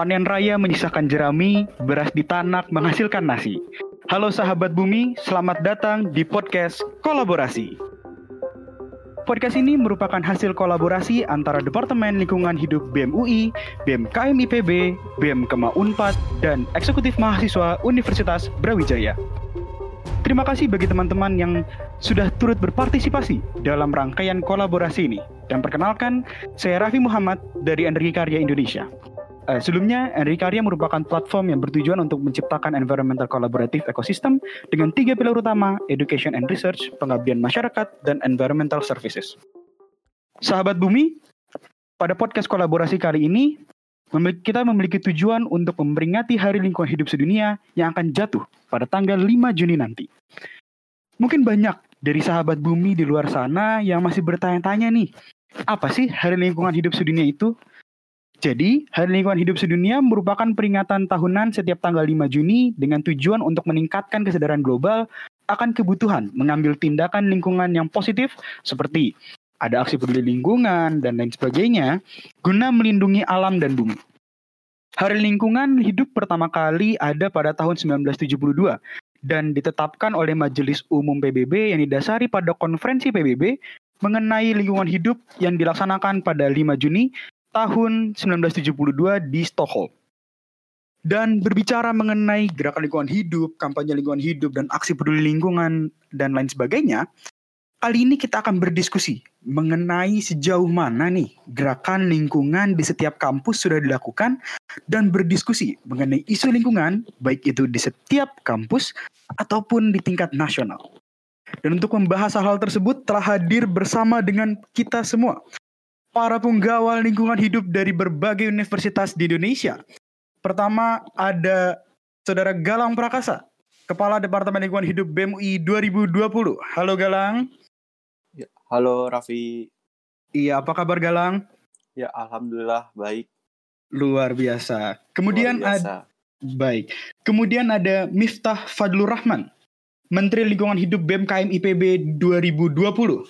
Panen raya menyisakan jerami, beras ditanak menghasilkan nasi. Halo sahabat bumi, selamat datang di podcast Kolaborasi. Podcast ini merupakan hasil kolaborasi antara Departemen Lingkungan Hidup BEM UI, BEM KM IPB, BEM Kema Unpad, dan Eksekutif Mahasiswa Universitas Brawijaya. Terima kasih bagi teman-teman yang sudah turut berpartisipasi dalam rangkaian kolaborasi ini. Dan perkenalkan, saya Raffi Muhammad dari Energi Karya Indonesia. Uh, sebelumnya, Energi Karya merupakan platform yang bertujuan untuk menciptakan environmental collaborative ecosystem dengan tiga pilar utama, education and research, pengabdian masyarakat, dan environmental services. Sahabat Bumi, pada podcast kolaborasi kali ini, kita memiliki tujuan untuk memperingati Hari Lingkungan Hidup Sedunia yang akan jatuh pada tanggal 5 Juni nanti. Mungkin banyak dari sahabat bumi di luar sana yang masih bertanya-tanya nih, apa sih Hari Lingkungan Hidup Sedunia itu? Jadi, Hari Lingkungan Hidup Sedunia merupakan peringatan tahunan setiap tanggal 5 Juni dengan tujuan untuk meningkatkan kesadaran global akan kebutuhan mengambil tindakan lingkungan yang positif seperti ada aksi peduli lingkungan dan lain sebagainya guna melindungi alam dan bumi. Hari Lingkungan Hidup pertama kali ada pada tahun 1972 dan ditetapkan oleh Majelis Umum PBB yang didasari pada konferensi PBB mengenai lingkungan hidup yang dilaksanakan pada 5 Juni tahun 1972 di Stockholm. Dan berbicara mengenai gerakan lingkungan hidup, kampanye lingkungan hidup, dan aksi peduli lingkungan, dan lain sebagainya, kali ini kita akan berdiskusi mengenai sejauh mana nih gerakan lingkungan di setiap kampus sudah dilakukan dan berdiskusi mengenai isu lingkungan baik itu di setiap kampus ataupun di tingkat nasional. Dan untuk membahas hal-hal tersebut telah hadir bersama dengan kita semua para penggawal lingkungan hidup dari berbagai universitas di Indonesia. Pertama ada Saudara Galang Prakasa, Kepala Departemen Lingkungan Hidup BMUI 2020. Halo Galang. Ya, halo Raffi. Iya, apa kabar Galang? Ya, alhamdulillah baik. Luar biasa. Kemudian ada baik. Kemudian ada Miftah Fadlur Rahman, Menteri Lingkungan Hidup BEM KM IPB 2020.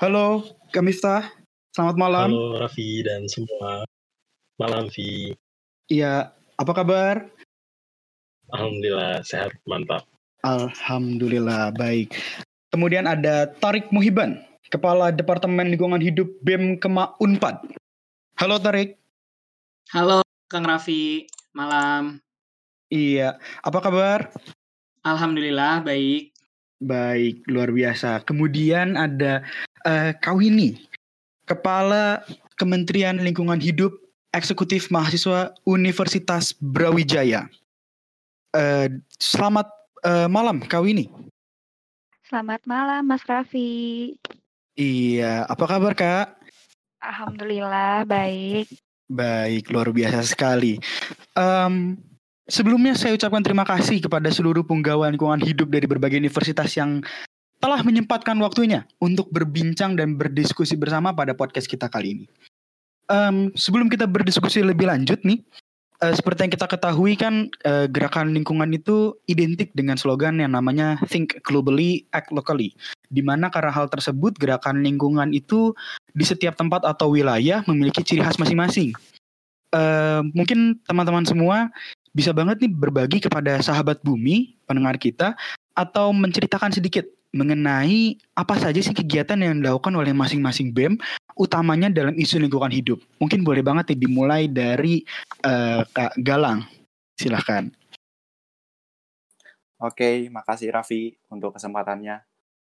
Halo, Kak Miftah. Selamat malam. Halo Raffi dan semua. Malam, Vi. Iya, apa kabar? Alhamdulillah, sehat, mantap. Alhamdulillah, baik. Kemudian ada Tarik Muhiban, Kepala Departemen Lingkungan Hidup BEM Kema Unpad. Halo Tarik. Halo Kang Raffi, malam. Iya, apa kabar? Alhamdulillah, baik. Baik, luar biasa. Kemudian ada uh, Kawini, Kepala Kementerian Lingkungan Hidup Eksekutif Mahasiswa Universitas Brawijaya. Uh, selamat uh, malam, Kak Winnie. Selamat malam, Mas Raffi. Iya, apa kabar, Kak? Alhamdulillah, baik. Baik, luar biasa sekali. Um, sebelumnya saya ucapkan terima kasih kepada seluruh penggawa lingkungan hidup dari berbagai universitas yang telah menyempatkan waktunya untuk berbincang dan berdiskusi bersama pada podcast kita kali ini. Um, sebelum kita berdiskusi lebih lanjut nih, uh, seperti yang kita ketahui kan uh, gerakan lingkungan itu identik dengan slogan yang namanya Think Globally, Act Locally. Di mana karena hal tersebut gerakan lingkungan itu di setiap tempat atau wilayah memiliki ciri khas masing-masing. Uh, mungkin teman-teman semua bisa banget nih berbagi kepada sahabat bumi, pendengar kita, atau menceritakan sedikit mengenai apa saja sih kegiatan yang dilakukan oleh masing-masing BEM, utamanya dalam isu lingkungan hidup. Mungkin boleh banget nih dimulai dari uh, Kak Galang. Silahkan. Oke, makasih Raffi untuk kesempatannya.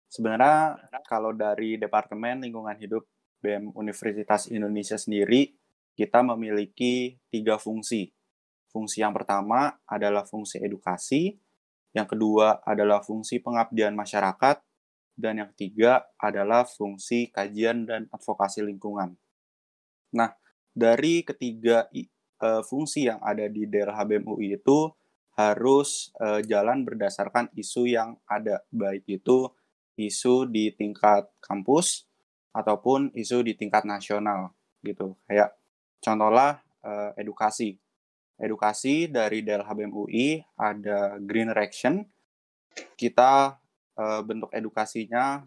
Sebenarnya kalau dari Departemen Lingkungan Hidup BEM Universitas Indonesia sendiri, kita memiliki tiga fungsi. Fungsi yang pertama adalah fungsi edukasi, yang kedua adalah fungsi pengabdian masyarakat, dan yang ketiga adalah fungsi kajian dan advokasi lingkungan. Nah, dari ketiga uh, fungsi yang ada di daerah HBMUI itu harus uh, jalan berdasarkan isu yang ada, baik itu isu di tingkat kampus ataupun isu di tingkat nasional gitu. Kayak contohlah uh, edukasi edukasi dari DLHBM UI ada Green Reaction. Kita e, bentuk edukasinya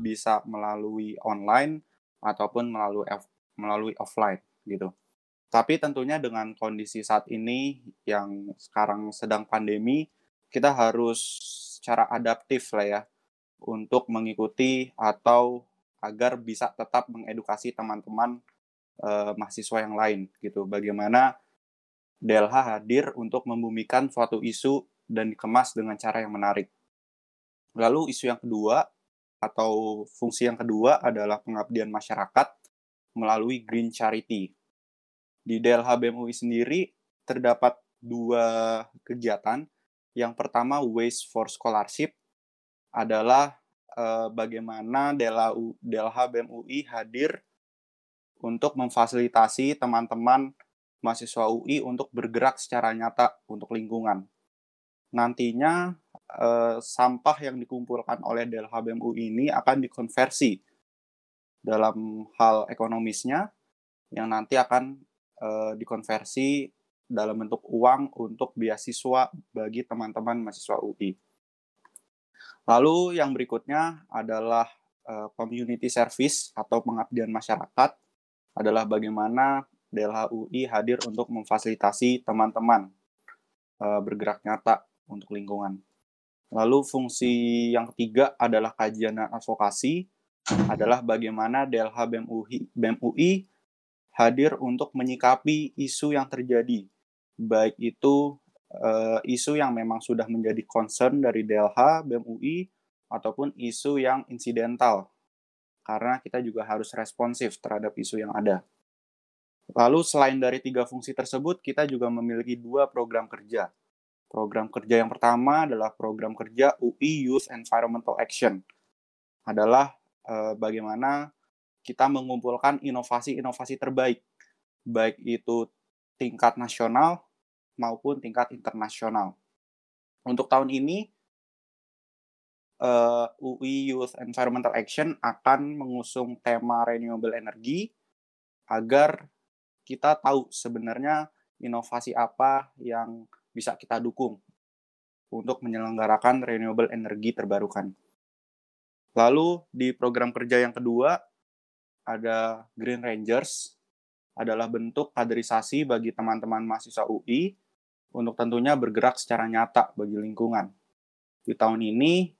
bisa melalui online ataupun melalui melalui offline gitu. Tapi tentunya dengan kondisi saat ini yang sekarang sedang pandemi, kita harus secara adaptif lah ya untuk mengikuti atau agar bisa tetap mengedukasi teman-teman uh, mahasiswa yang lain gitu. Bagaimana DLH hadir untuk membumikan suatu isu dan dikemas dengan cara yang menarik. Lalu isu yang kedua atau fungsi yang kedua adalah pengabdian masyarakat melalui green charity di DLH BEM UI sendiri terdapat dua kegiatan. Yang pertama Waste for Scholarship adalah eh, bagaimana DLH, DLH BEM UI hadir untuk memfasilitasi teman-teman mahasiswa UI untuk bergerak secara nyata untuk lingkungan. Nantinya eh, sampah yang dikumpulkan oleh DLH BEM UI ini akan dikonversi dalam hal ekonomisnya yang nanti akan uh, dikonversi dalam bentuk uang untuk beasiswa bagi teman-teman mahasiswa UI. Lalu yang berikutnya adalah uh, community service atau pengabdian masyarakat adalah bagaimana DLH UI hadir untuk memfasilitasi teman-teman uh, bergerak nyata untuk lingkungan. Lalu fungsi yang ketiga adalah kajian dan advokasi adalah bagaimana DLH BEM UI hadir untuk menyikapi isu yang terjadi, baik itu uh, isu yang memang sudah menjadi concern dari DLH, BEM UI, ataupun isu yang insidental, karena kita juga harus responsif terhadap isu yang ada. Lalu selain dari tiga fungsi tersebut, kita juga memiliki dua program kerja. Program kerja yang pertama adalah program kerja UI Youth Environmental Action. Adalah eh, bagaimana kita mengumpulkan inovasi-inovasi terbaik, baik itu tingkat nasional maupun tingkat internasional. Untuk tahun ini, eh, UI Youth Environmental Action akan mengusung tema renewable energy agar kita tahu sebenarnya inovasi apa yang bisa kita dukung untuk menyelenggarakan renewable energy terbarukan. Lalu di program kerja yang kedua, ada Green Rangers adalah bentuk kaderisasi bagi teman-teman mahasiswa UI untuk tentunya bergerak secara nyata bagi lingkungan. Di tahun ini,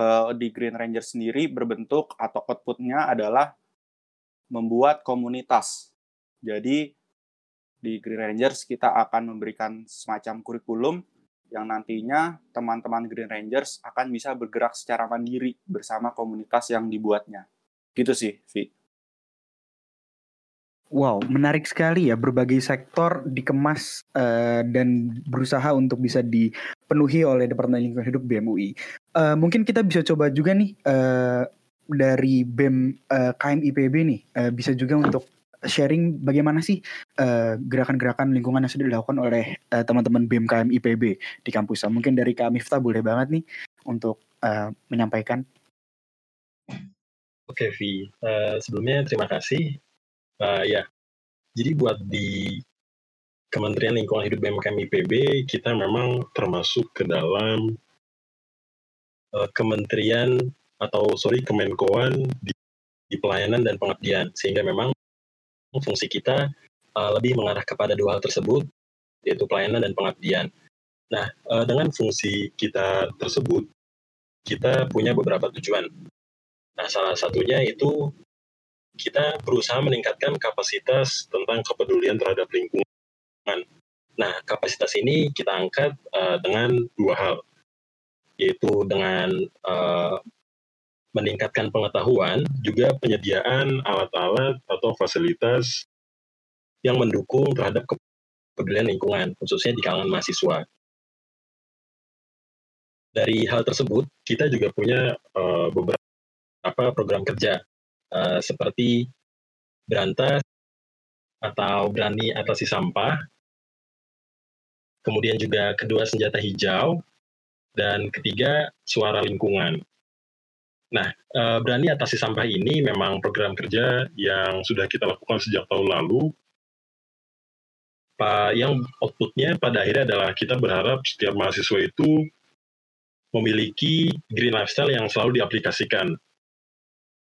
uh, di Green Rangers sendiri berbentuk atau outputnya adalah membuat komunitas. Jadi, di Green Rangers kita akan memberikan semacam kurikulum yang nantinya teman-teman Green Rangers akan bisa bergerak secara mandiri bersama komunitas yang dibuatnya. Gitu sih, Vi. Wow, menarik sekali ya berbagai sektor dikemas uh, dan berusaha untuk bisa dipenuhi oleh Departemen Lingkungan Hidup BMUI. Uh, eh, mungkin kita bisa coba juga nih uh, dari BEM uh, KMIPB nih uh, bisa juga untuk sharing bagaimana sih gerakan-gerakan uh, lingkungan yang sudah dilakukan oleh uh, teman-teman BEM KMIPB di kampus. Mungkin dari Kak Miftah boleh banget nih untuk uh, menyampaikan. Oke, Vi. Uh, sebelumnya terima kasih. Uh, ya, jadi buat di Kementerian Lingkungan Hidup BMKM IPB, kita memang termasuk ke dalam uh, kementerian atau sorry kemenkoan di, di pelayanan dan pengabdian, sehingga memang fungsi kita uh, lebih mengarah kepada dua hal tersebut, yaitu pelayanan dan pengabdian. Nah, uh, dengan fungsi kita tersebut, kita punya beberapa tujuan. Nah, salah satunya itu kita berusaha meningkatkan kapasitas tentang kepedulian terhadap lingkungan. Nah, kapasitas ini kita angkat uh, dengan dua hal, yaitu dengan uh, meningkatkan pengetahuan, juga penyediaan alat-alat atau fasilitas yang mendukung terhadap kepedulian lingkungan, khususnya di kalangan mahasiswa. Dari hal tersebut, kita juga punya uh, beberapa apa program kerja uh, seperti berantas atau berani atasi sampah, kemudian juga kedua senjata hijau, dan ketiga suara lingkungan. Nah, uh, berani atasi sampah ini memang program kerja yang sudah kita lakukan sejak tahun lalu. Yang outputnya pada akhirnya adalah kita berharap setiap mahasiswa itu memiliki green lifestyle yang selalu diaplikasikan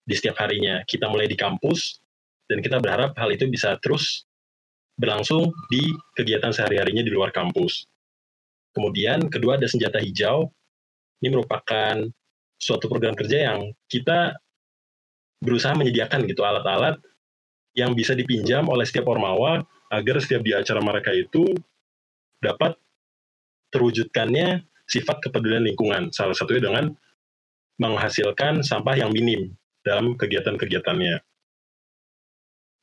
di setiap harinya. Kita mulai di kampus, dan kita berharap hal itu bisa terus berlangsung di kegiatan sehari-harinya di luar kampus. Kemudian kedua ada senjata hijau. Ini merupakan suatu program kerja yang kita berusaha menyediakan gitu alat-alat yang bisa dipinjam oleh setiap ormawa agar setiap di acara mereka itu dapat terwujudkannya sifat kepedulian lingkungan. Salah satunya dengan menghasilkan sampah yang minim dalam kegiatan-kegiatannya.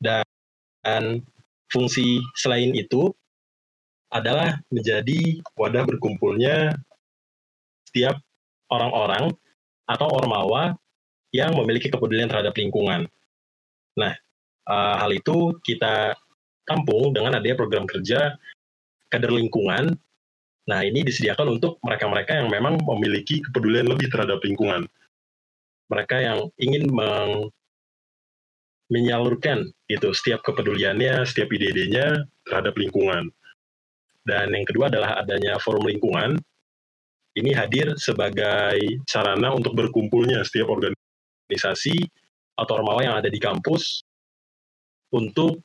Dan fungsi selain itu adalah menjadi wadah berkumpulnya setiap orang-orang atau ormawa yang memiliki kepedulian terhadap lingkungan. Nah, uh, hal itu kita tampung dengan adanya program kerja kader lingkungan. Nah, ini disediakan untuk mereka-mereka yang memang memiliki kepedulian lebih terhadap lingkungan. Mereka yang ingin meng menyalurkan itu setiap kepeduliannya, setiap ide-idenya terhadap lingkungan. Dan yang kedua adalah adanya forum lingkungan. Ini hadir sebagai sarana untuk berkumpulnya setiap organisasi atau ormawa yang ada di kampus untuk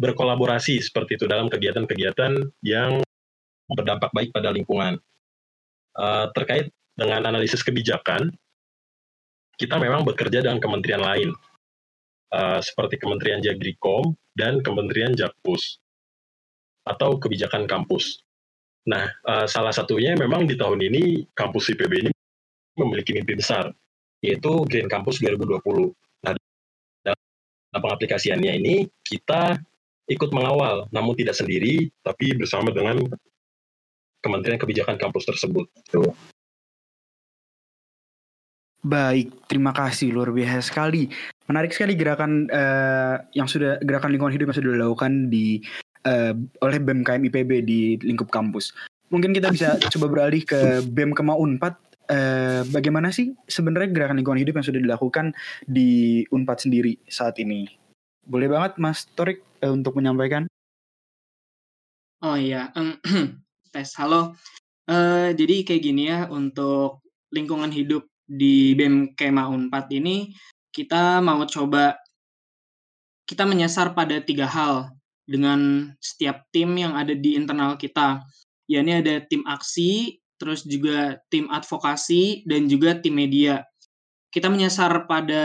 berkolaborasi seperti itu dalam kegiatan-kegiatan yang berdampak baik pada lingkungan. Uh, terkait dengan analisis kebijakan, kita memang bekerja dengan kementerian lain, uh, seperti Kementerian Jagrikom dan Kementerian Jakpus atau kebijakan kampus. Nah, uh, salah satunya memang di tahun ini kampus IPB ini memiliki mimpi besar, yaitu Green Campus 2020. Nah, dalam pengaplikasiannya ini kita ikut mengawal, namun tidak sendiri, tapi bersama dengan Kementerian Kebijakan Kampus tersebut. Baik, terima kasih luar biasa sekali. Menarik sekali gerakan uh, yang sudah gerakan lingkungan hidup yang sudah dilakukan di uh, oleh BEM KM di lingkup kampus. Mungkin kita bisa coba beralih ke BEM Kema Unpad. Uh, bagaimana sih sebenarnya gerakan lingkungan hidup yang sudah dilakukan di Unpad sendiri saat ini? Boleh banget Mas Torik uh, untuk menyampaikan? Oh iya, tes halo. Uh, jadi kayak gini ya untuk lingkungan hidup di BEM Kema Unpad ini kita mau coba kita menyasar pada tiga hal dengan setiap tim yang ada di internal kita. Ya ini ada tim aksi, terus juga tim advokasi, dan juga tim media. Kita menyasar pada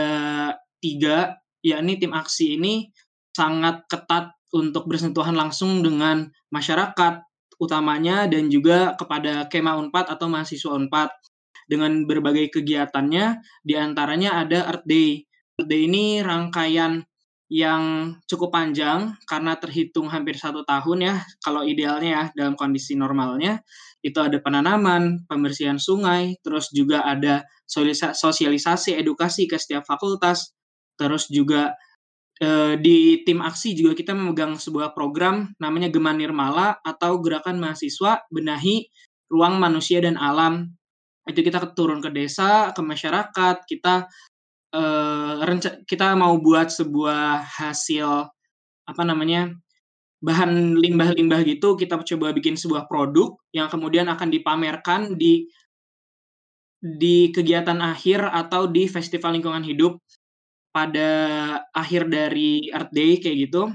tiga, yakni tim aksi ini sangat ketat untuk bersentuhan langsung dengan masyarakat, utamanya dan juga kepada Kema Unpad atau mahasiswa Unpad dengan berbagai kegiatannya, di antaranya ada Earth Day. Earth Day ini rangkaian yang cukup panjang karena terhitung hampir satu tahun ya kalau idealnya ya dalam kondisi normalnya itu ada penanaman, pembersihan sungai, terus juga ada sosialisasi edukasi ke setiap fakultas, terus juga eh, di tim aksi juga kita memegang sebuah program namanya Gema Nirmala atau Gerakan Mahasiswa Benahi Ruang Manusia dan Alam. Itu kita turun ke desa, ke masyarakat, kita uh, kita mau buat sebuah hasil apa namanya bahan limbah-limbah gitu kita coba bikin sebuah produk yang kemudian akan dipamerkan di di kegiatan akhir atau di festival lingkungan hidup pada akhir dari Earth Day kayak gitu.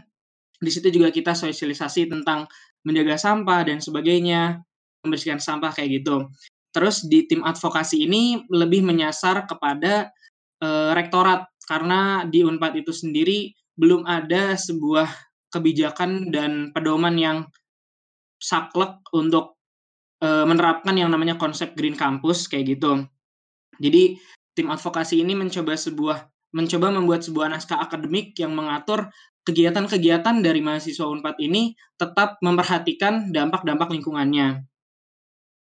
Di situ juga kita sosialisasi tentang menjaga sampah dan sebagainya, membersihkan sampah kayak gitu. Terus di tim advokasi ini lebih menyasar kepada uh, rektorat karena di Unpad itu sendiri belum ada sebuah kebijakan dan pedoman yang saklek untuk uh, menerapkan yang namanya konsep green campus kayak gitu. Jadi tim advokasi ini mencoba sebuah mencoba membuat sebuah naskah akademik yang mengatur kegiatan-kegiatan dari mahasiswa Unpad ini tetap memperhatikan dampak-dampak lingkungannya.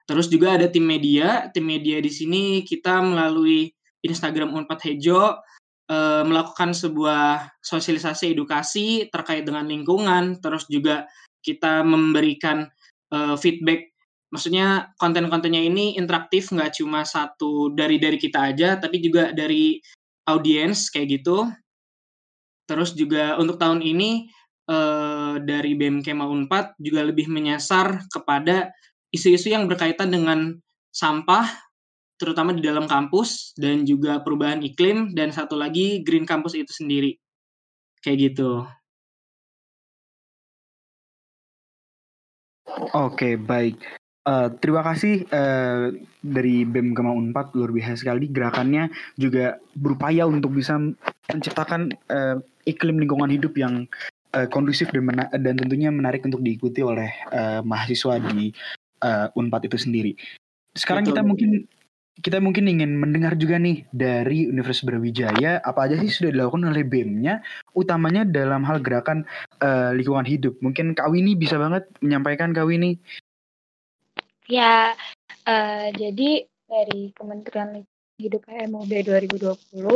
Terus juga ada tim media. Tim media di sini kita melalui Instagram Unpad Hejo uh, melakukan sebuah sosialisasi edukasi terkait dengan lingkungan, terus juga kita memberikan uh, feedback. Maksudnya konten-kontennya ini interaktif, nggak cuma satu dari dari kita aja, tapi juga dari audiens kayak gitu. Terus juga untuk tahun ini uh, dari BEM Kema Unpad juga lebih menyasar kepada isu-isu yang berkaitan dengan sampah terutama di dalam kampus dan juga perubahan iklim dan satu lagi green campus itu sendiri. Kayak gitu. Oke, baik. Uh, terima kasih uh, dari BEM Gema Unpad luar biasa sekali gerakannya juga berupaya untuk bisa menciptakan uh, iklim lingkungan hidup yang uh, kondusif dan, mena dan tentunya menarik untuk diikuti oleh uh, mahasiswa di uh, Unpad itu sendiri. Sekarang Betul. kita mungkin kita mungkin ingin mendengar juga nih dari Universitas Brawijaya apa aja sih sudah dilakukan oleh BEM-nya utamanya dalam hal gerakan uh, lingkungan hidup. Mungkin Kak Wini bisa banget menyampaikan Kak Wini Ya, uh, jadi dari Kementerian Hidup MUB 2020,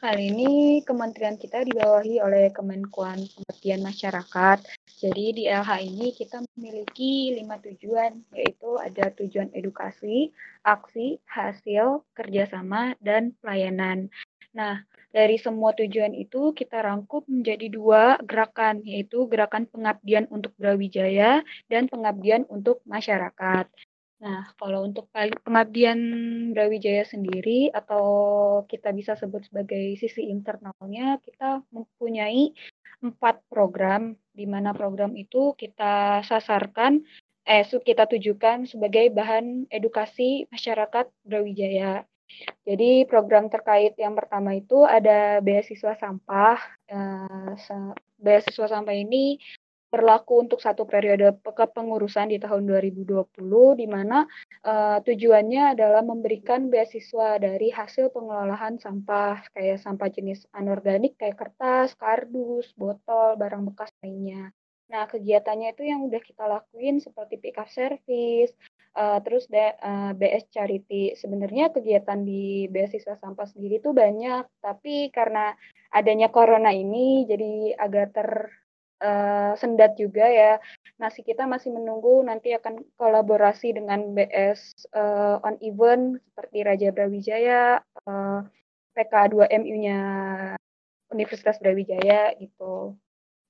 kali ini kementerian kita dibawahi oleh Kemenkuan Pengabdian Masyarakat. Jadi di LH ini kita memiliki lima tujuan, yaitu ada tujuan edukasi, aksi, hasil, kerjasama, dan pelayanan. Nah, dari semua tujuan itu kita rangkup menjadi dua gerakan, yaitu gerakan pengabdian untuk Brawijaya dan pengabdian untuk masyarakat. Nah, kalau untuk pengabdian Brawijaya sendiri atau kita bisa sebut sebagai sisi internalnya, kita mempunyai empat program, di mana program itu kita sasarkan, eh kita tujukan sebagai bahan edukasi masyarakat Brawijaya. Jadi program terkait yang pertama itu ada beasiswa sampah. Eh, beasiswa sampah ini berlaku untuk satu periode kepengurusan di tahun 2020 di mana uh, tujuannya adalah memberikan beasiswa dari hasil pengelolaan sampah kayak sampah jenis anorganik kayak kertas, kardus, botol, barang bekas lainnya. Nah, kegiatannya itu yang udah kita lakuin seperti pick up service, uh, terus uh, eh, BS Charity. Sebenarnya kegiatan di beasiswa sampah sendiri itu banyak, tapi karena adanya corona ini jadi agak ter uh, sendat juga ya. Nasi kita masih menunggu nanti akan kolaborasi dengan BS uh, eh, on event seperti Raja Brawijaya, uh, PK2MU-nya Universitas Brawijaya gitu.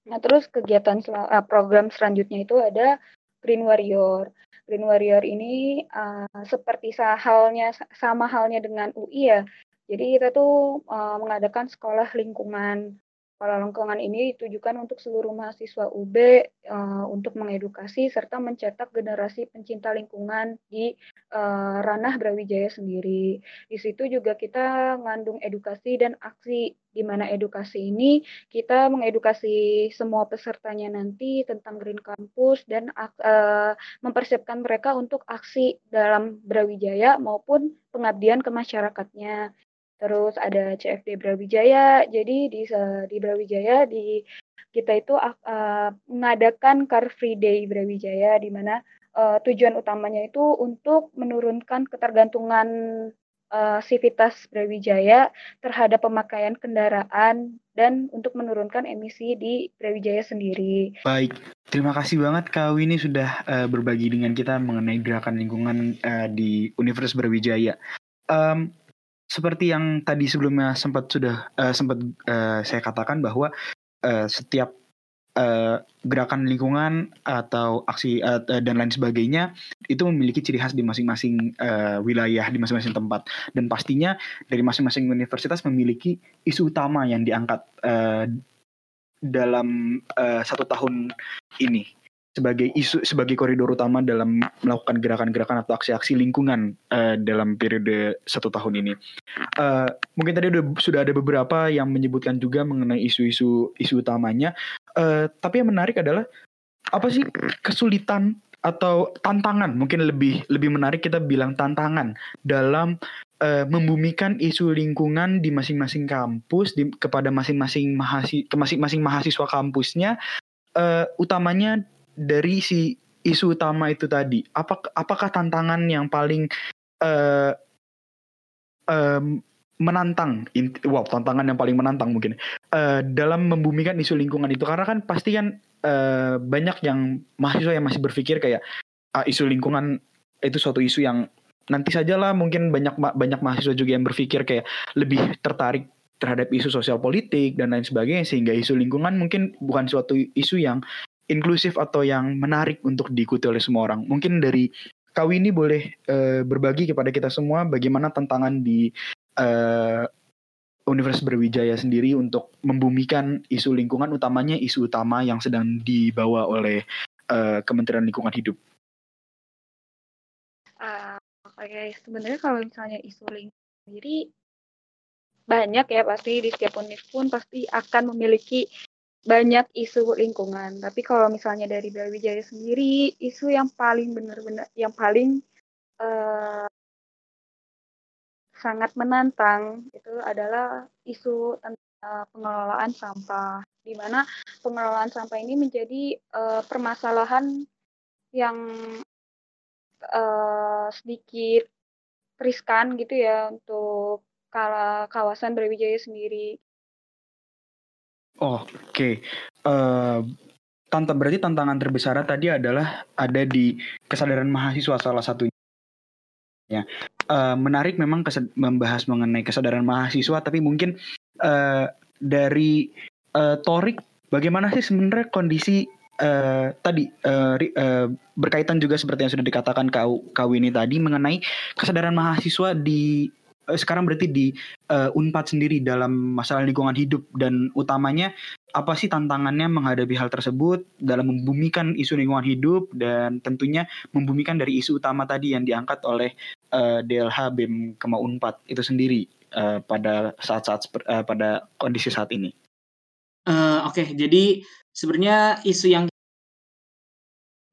Nah, terus kegiatan uh, program selanjutnya itu ada Green Warrior. Green Warrior ini uh, seperti halnya sama halnya dengan UI ya. Jadi kita tuh uh, mengadakan sekolah lingkungan Lingkungan ini ditujukan untuk seluruh mahasiswa UB uh, eh, untuk mengedukasi serta mencetak generasi pencinta lingkungan di uh, ranah Brawijaya sendiri. Di situ juga kita mengandung edukasi dan aksi di mana edukasi ini kita mengedukasi semua pesertanya nanti tentang Green Campus dan uh, mempersiapkan mereka untuk aksi dalam Brawijaya maupun pengabdian ke masyarakatnya. Terus ada CFD Brawijaya. Jadi di di Brawijaya di kita itu uh, mengadakan Car Free Day Brawijaya di mana uh, tujuan utamanya itu untuk menurunkan ketergantungan uh, sivitas Brawijaya terhadap pemakaian kendaraan dan untuk menurunkan emisi di Brawijaya sendiri. Baik, terima kasih banget Kak Winnie sudah uh, berbagi dengan kita mengenai gerakan lingkungan uh, di Universitas Brawijaya. Um, seperti yang tadi sebelumnya sempat sudah uh, sempat uh, saya katakan bahwa uh, setiap uh, gerakan lingkungan atau aksi uh, dan lain sebagainya itu memiliki ciri khas di masing-masing uh, wilayah di masing-masing tempat. Dan pastinya dari masing-masing universitas memiliki isu utama yang diangkat uh, dalam uh, satu tahun ini sebagai isu sebagai koridor utama dalam melakukan gerakan-gerakan atau aksi-aksi lingkungan uh, dalam periode satu tahun ini. Uh, mungkin tadi udah, sudah ada beberapa yang menyebutkan juga mengenai isu-isu isu utamanya. Uh, tapi yang menarik adalah apa sih kesulitan atau tantangan mungkin lebih lebih menarik kita bilang tantangan dalam uh, membumikan isu lingkungan di masing-masing kampus di, kepada masing-masing mahasiswa masing-masing mahasiswa kampusnya uh, utamanya dari si isu utama itu tadi, apa, apakah tantangan yang paling uh, um, menantang, wow tantangan yang paling menantang mungkin uh, dalam membumikan isu lingkungan itu. Karena kan pasti kan uh, banyak yang mahasiswa yang masih berpikir kayak uh, isu lingkungan itu suatu isu yang nanti sajalah. Mungkin banyak banyak mahasiswa juga yang berpikir kayak lebih tertarik terhadap isu sosial politik dan lain sebagainya sehingga isu lingkungan mungkin bukan suatu isu yang inklusif atau yang menarik untuk diikuti oleh semua orang. Mungkin dari Kau ini boleh uh, berbagi kepada kita semua bagaimana tantangan di uh, Universitas Berwijaya sendiri untuk membumikan isu lingkungan, utamanya isu utama yang sedang dibawa oleh uh, Kementerian Lingkungan Hidup? Uh, Oke, okay. sebenarnya kalau misalnya isu lingkungan sendiri banyak ya pasti di setiap univ pun pasti akan memiliki banyak isu lingkungan. Tapi kalau misalnya dari Brawijaya sendiri, isu yang paling benar-benar, yang paling uh, sangat menantang itu adalah isu tentang pengelolaan sampah, di mana pengelolaan sampah ini menjadi uh, permasalahan yang uh, sedikit riskan gitu ya untuk kawasan Brawijaya sendiri. Oke, okay. uh, tante berarti tantangan terbesar tadi adalah ada di kesadaran mahasiswa salah satunya. Ya, uh, menarik memang membahas mengenai kesadaran mahasiswa, tapi mungkin uh, dari uh, Torik, bagaimana sih sebenarnya kondisi uh, tadi uh, uh, berkaitan juga seperti yang sudah dikatakan kau kau ini tadi mengenai kesadaran mahasiswa di sekarang berarti di uh, Unpad sendiri dalam masalah lingkungan hidup dan utamanya apa sih tantangannya menghadapi hal tersebut dalam membumikan isu lingkungan hidup dan tentunya membumikan dari isu utama tadi yang diangkat oleh uh, DLH BEM Kema Unpad itu sendiri uh, pada saat-saat uh, pada kondisi saat ini. Uh, Oke, okay. jadi sebenarnya isu yang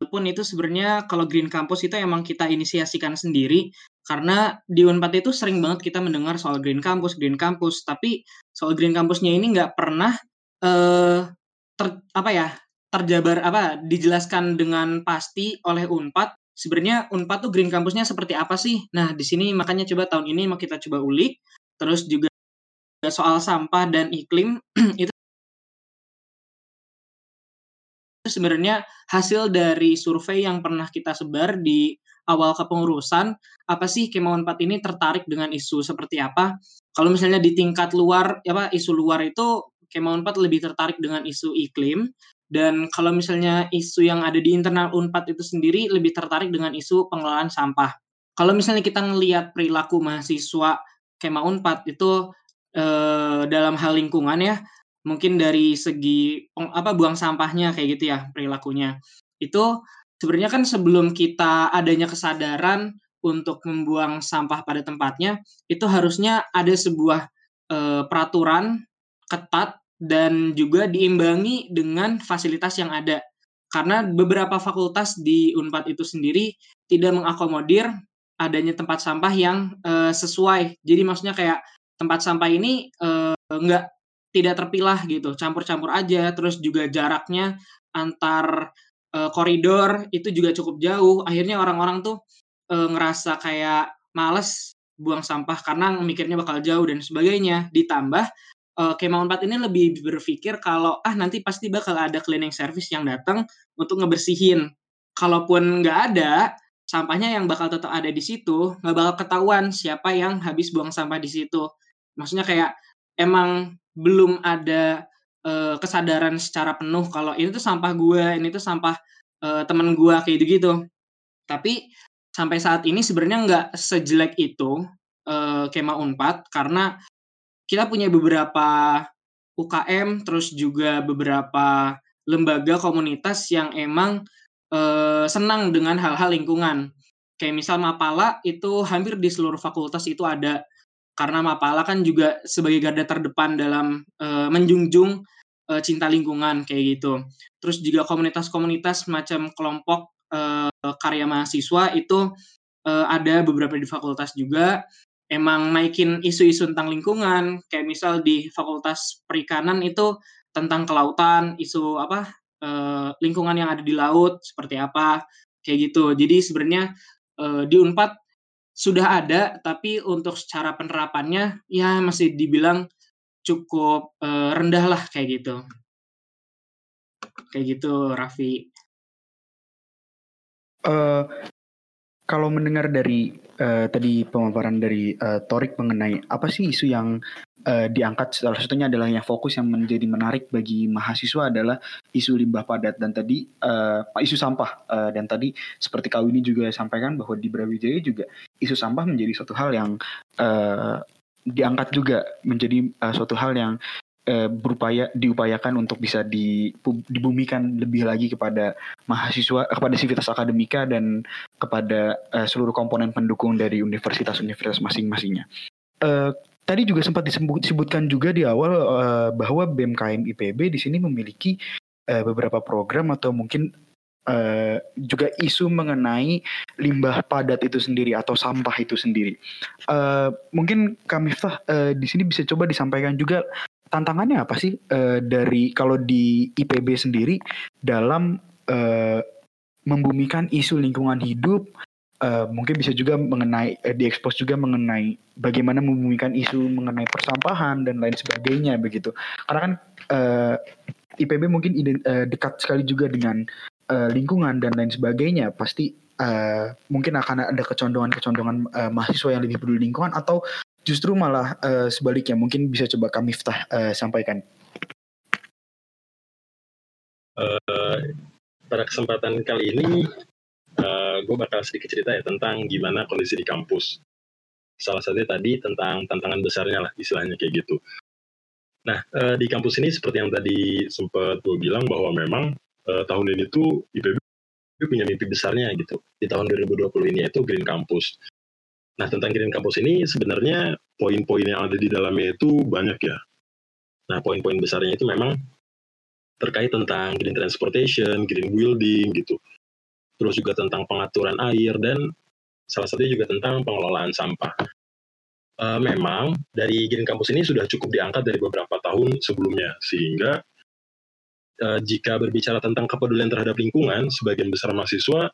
pun itu sebenarnya kalau Green Campus itu emang kita inisiasikan sendiri karena di Unpad itu sering banget kita mendengar soal Green Campus, Green Campus, tapi soal Green Campusnya ini nggak pernah uh, ter, apa ya terjabar apa dijelaskan dengan pasti oleh Unpad. Sebenarnya Unpad tuh Green Campusnya seperti apa sih? Nah di sini makanya coba tahun ini mau kita coba ulik. Terus juga soal sampah dan iklim itu sebenarnya hasil dari survei yang pernah kita sebar di awal kepengurusan, apa sih kemauan 4 ini tertarik dengan isu seperti apa? Kalau misalnya di tingkat luar, apa isu luar itu kemauan 4 lebih tertarik dengan isu iklim, dan kalau misalnya isu yang ada di internal UNPAD itu sendiri lebih tertarik dengan isu pengelolaan sampah. Kalau misalnya kita ngelihat perilaku mahasiswa Kema Unpad itu eh, dalam hal lingkungan ya, mungkin dari segi apa buang sampahnya kayak gitu ya perilakunya itu sebenarnya kan sebelum kita adanya kesadaran untuk membuang sampah pada tempatnya itu harusnya ada sebuah e, peraturan ketat dan juga diimbangi dengan fasilitas yang ada. Karena beberapa fakultas di Unpad itu sendiri tidak mengakomodir adanya tempat sampah yang e, sesuai. Jadi maksudnya kayak tempat sampah ini e, enggak tidak terpilah gitu, campur-campur aja, terus juga jaraknya antar uh, koridor itu juga cukup jauh. Akhirnya orang-orang tuh uh, ngerasa kayak males buang sampah karena mikirnya bakal jauh dan sebagainya. Ditambah uh, Kema 4 ini lebih berpikir kalau ah nanti pasti bakal ada cleaning service yang datang untuk ngebersihin. Kalaupun nggak ada, sampahnya yang bakal tetap ada di situ, nggak bakal ketahuan siapa yang habis buang sampah di situ. Maksudnya kayak emang belum ada uh, kesadaran secara penuh kalau ini tuh sampah gue, ini tuh sampah uh, temen gue kayak gitu. Tapi sampai saat ini sebenarnya nggak sejelek itu uh, Kema Unpad karena kita punya beberapa UKM terus juga beberapa lembaga komunitas yang emang uh, senang dengan hal-hal lingkungan. Kayak misal Mapala itu hampir di seluruh fakultas itu ada karena Mapala kan juga sebagai garda terdepan dalam uh, menjunjung uh, cinta lingkungan kayak gitu. Terus juga komunitas-komunitas macam kelompok uh, karya mahasiswa itu uh, ada beberapa di fakultas juga emang naikin isu-isu tentang lingkungan kayak misal di fakultas perikanan itu tentang kelautan, isu apa uh, lingkungan yang ada di laut seperti apa kayak gitu. Jadi sebenarnya uh, di Unpad sudah ada, tapi untuk secara penerapannya ya masih dibilang cukup uh, rendah lah kayak gitu. Kayak gitu, Raffi. Uh, kalau mendengar dari uh, tadi pemaparan dari uh, Torik mengenai apa sih isu yang uh, diangkat salah satunya adalah yang fokus yang menjadi menarik bagi mahasiswa adalah isu limbah padat dan tadi uh, isu sampah uh, dan tadi seperti kau ini juga sampaikan bahwa di Brawijaya juga isu sampah menjadi suatu hal yang uh, diangkat juga menjadi uh, suatu hal yang berupaya diupayakan untuk bisa dibumikan lebih lagi kepada mahasiswa kepada sivitas akademika dan kepada uh, seluruh komponen pendukung dari universitas-universitas masing-masingnya. Uh, tadi juga sempat disebutkan juga di awal uh, bahwa BMKM IPB di sini memiliki uh, beberapa program atau mungkin uh, juga isu mengenai limbah padat itu sendiri atau sampah itu sendiri. Uh, mungkin kami uh, di sini bisa coba disampaikan juga tantangannya apa sih uh, dari kalau di IPB sendiri dalam uh, membumikan isu lingkungan hidup. Uh, mungkin bisa juga mengenai uh, diekspos juga mengenai bagaimana membumikan isu mengenai persampahan dan lain sebagainya begitu. Karena kan uh, IPB mungkin uh, dekat sekali juga dengan uh, lingkungan dan lain sebagainya. Pasti uh, mungkin akan ada kecondongan-kecondongan uh, mahasiswa yang lebih peduli lingkungan atau justru malah uh, sebaliknya. Mungkin bisa coba kami uh, sampaikan. Uh, pada kesempatan kali ini uh, gue bakal sedikit cerita ya tentang gimana kondisi di kampus. Salah satunya tadi tentang tantangan besarnya lah istilahnya kayak gitu. Nah, uh, di kampus ini seperti yang tadi sempat gue bilang bahwa memang uh, tahun ini tuh IPB punya mimpi besarnya gitu di tahun 2020 ini yaitu Green Campus. Nah tentang Green Campus ini sebenarnya poin-poin yang ada di dalamnya itu banyak ya. Nah poin-poin besarnya itu memang terkait tentang green transportation, green building gitu. Terus juga tentang pengaturan air dan salah satunya juga tentang pengelolaan sampah. Uh, memang dari Green Campus ini sudah cukup diangkat dari beberapa tahun sebelumnya sehingga uh, jika berbicara tentang kepedulian terhadap lingkungan, sebagian besar mahasiswa,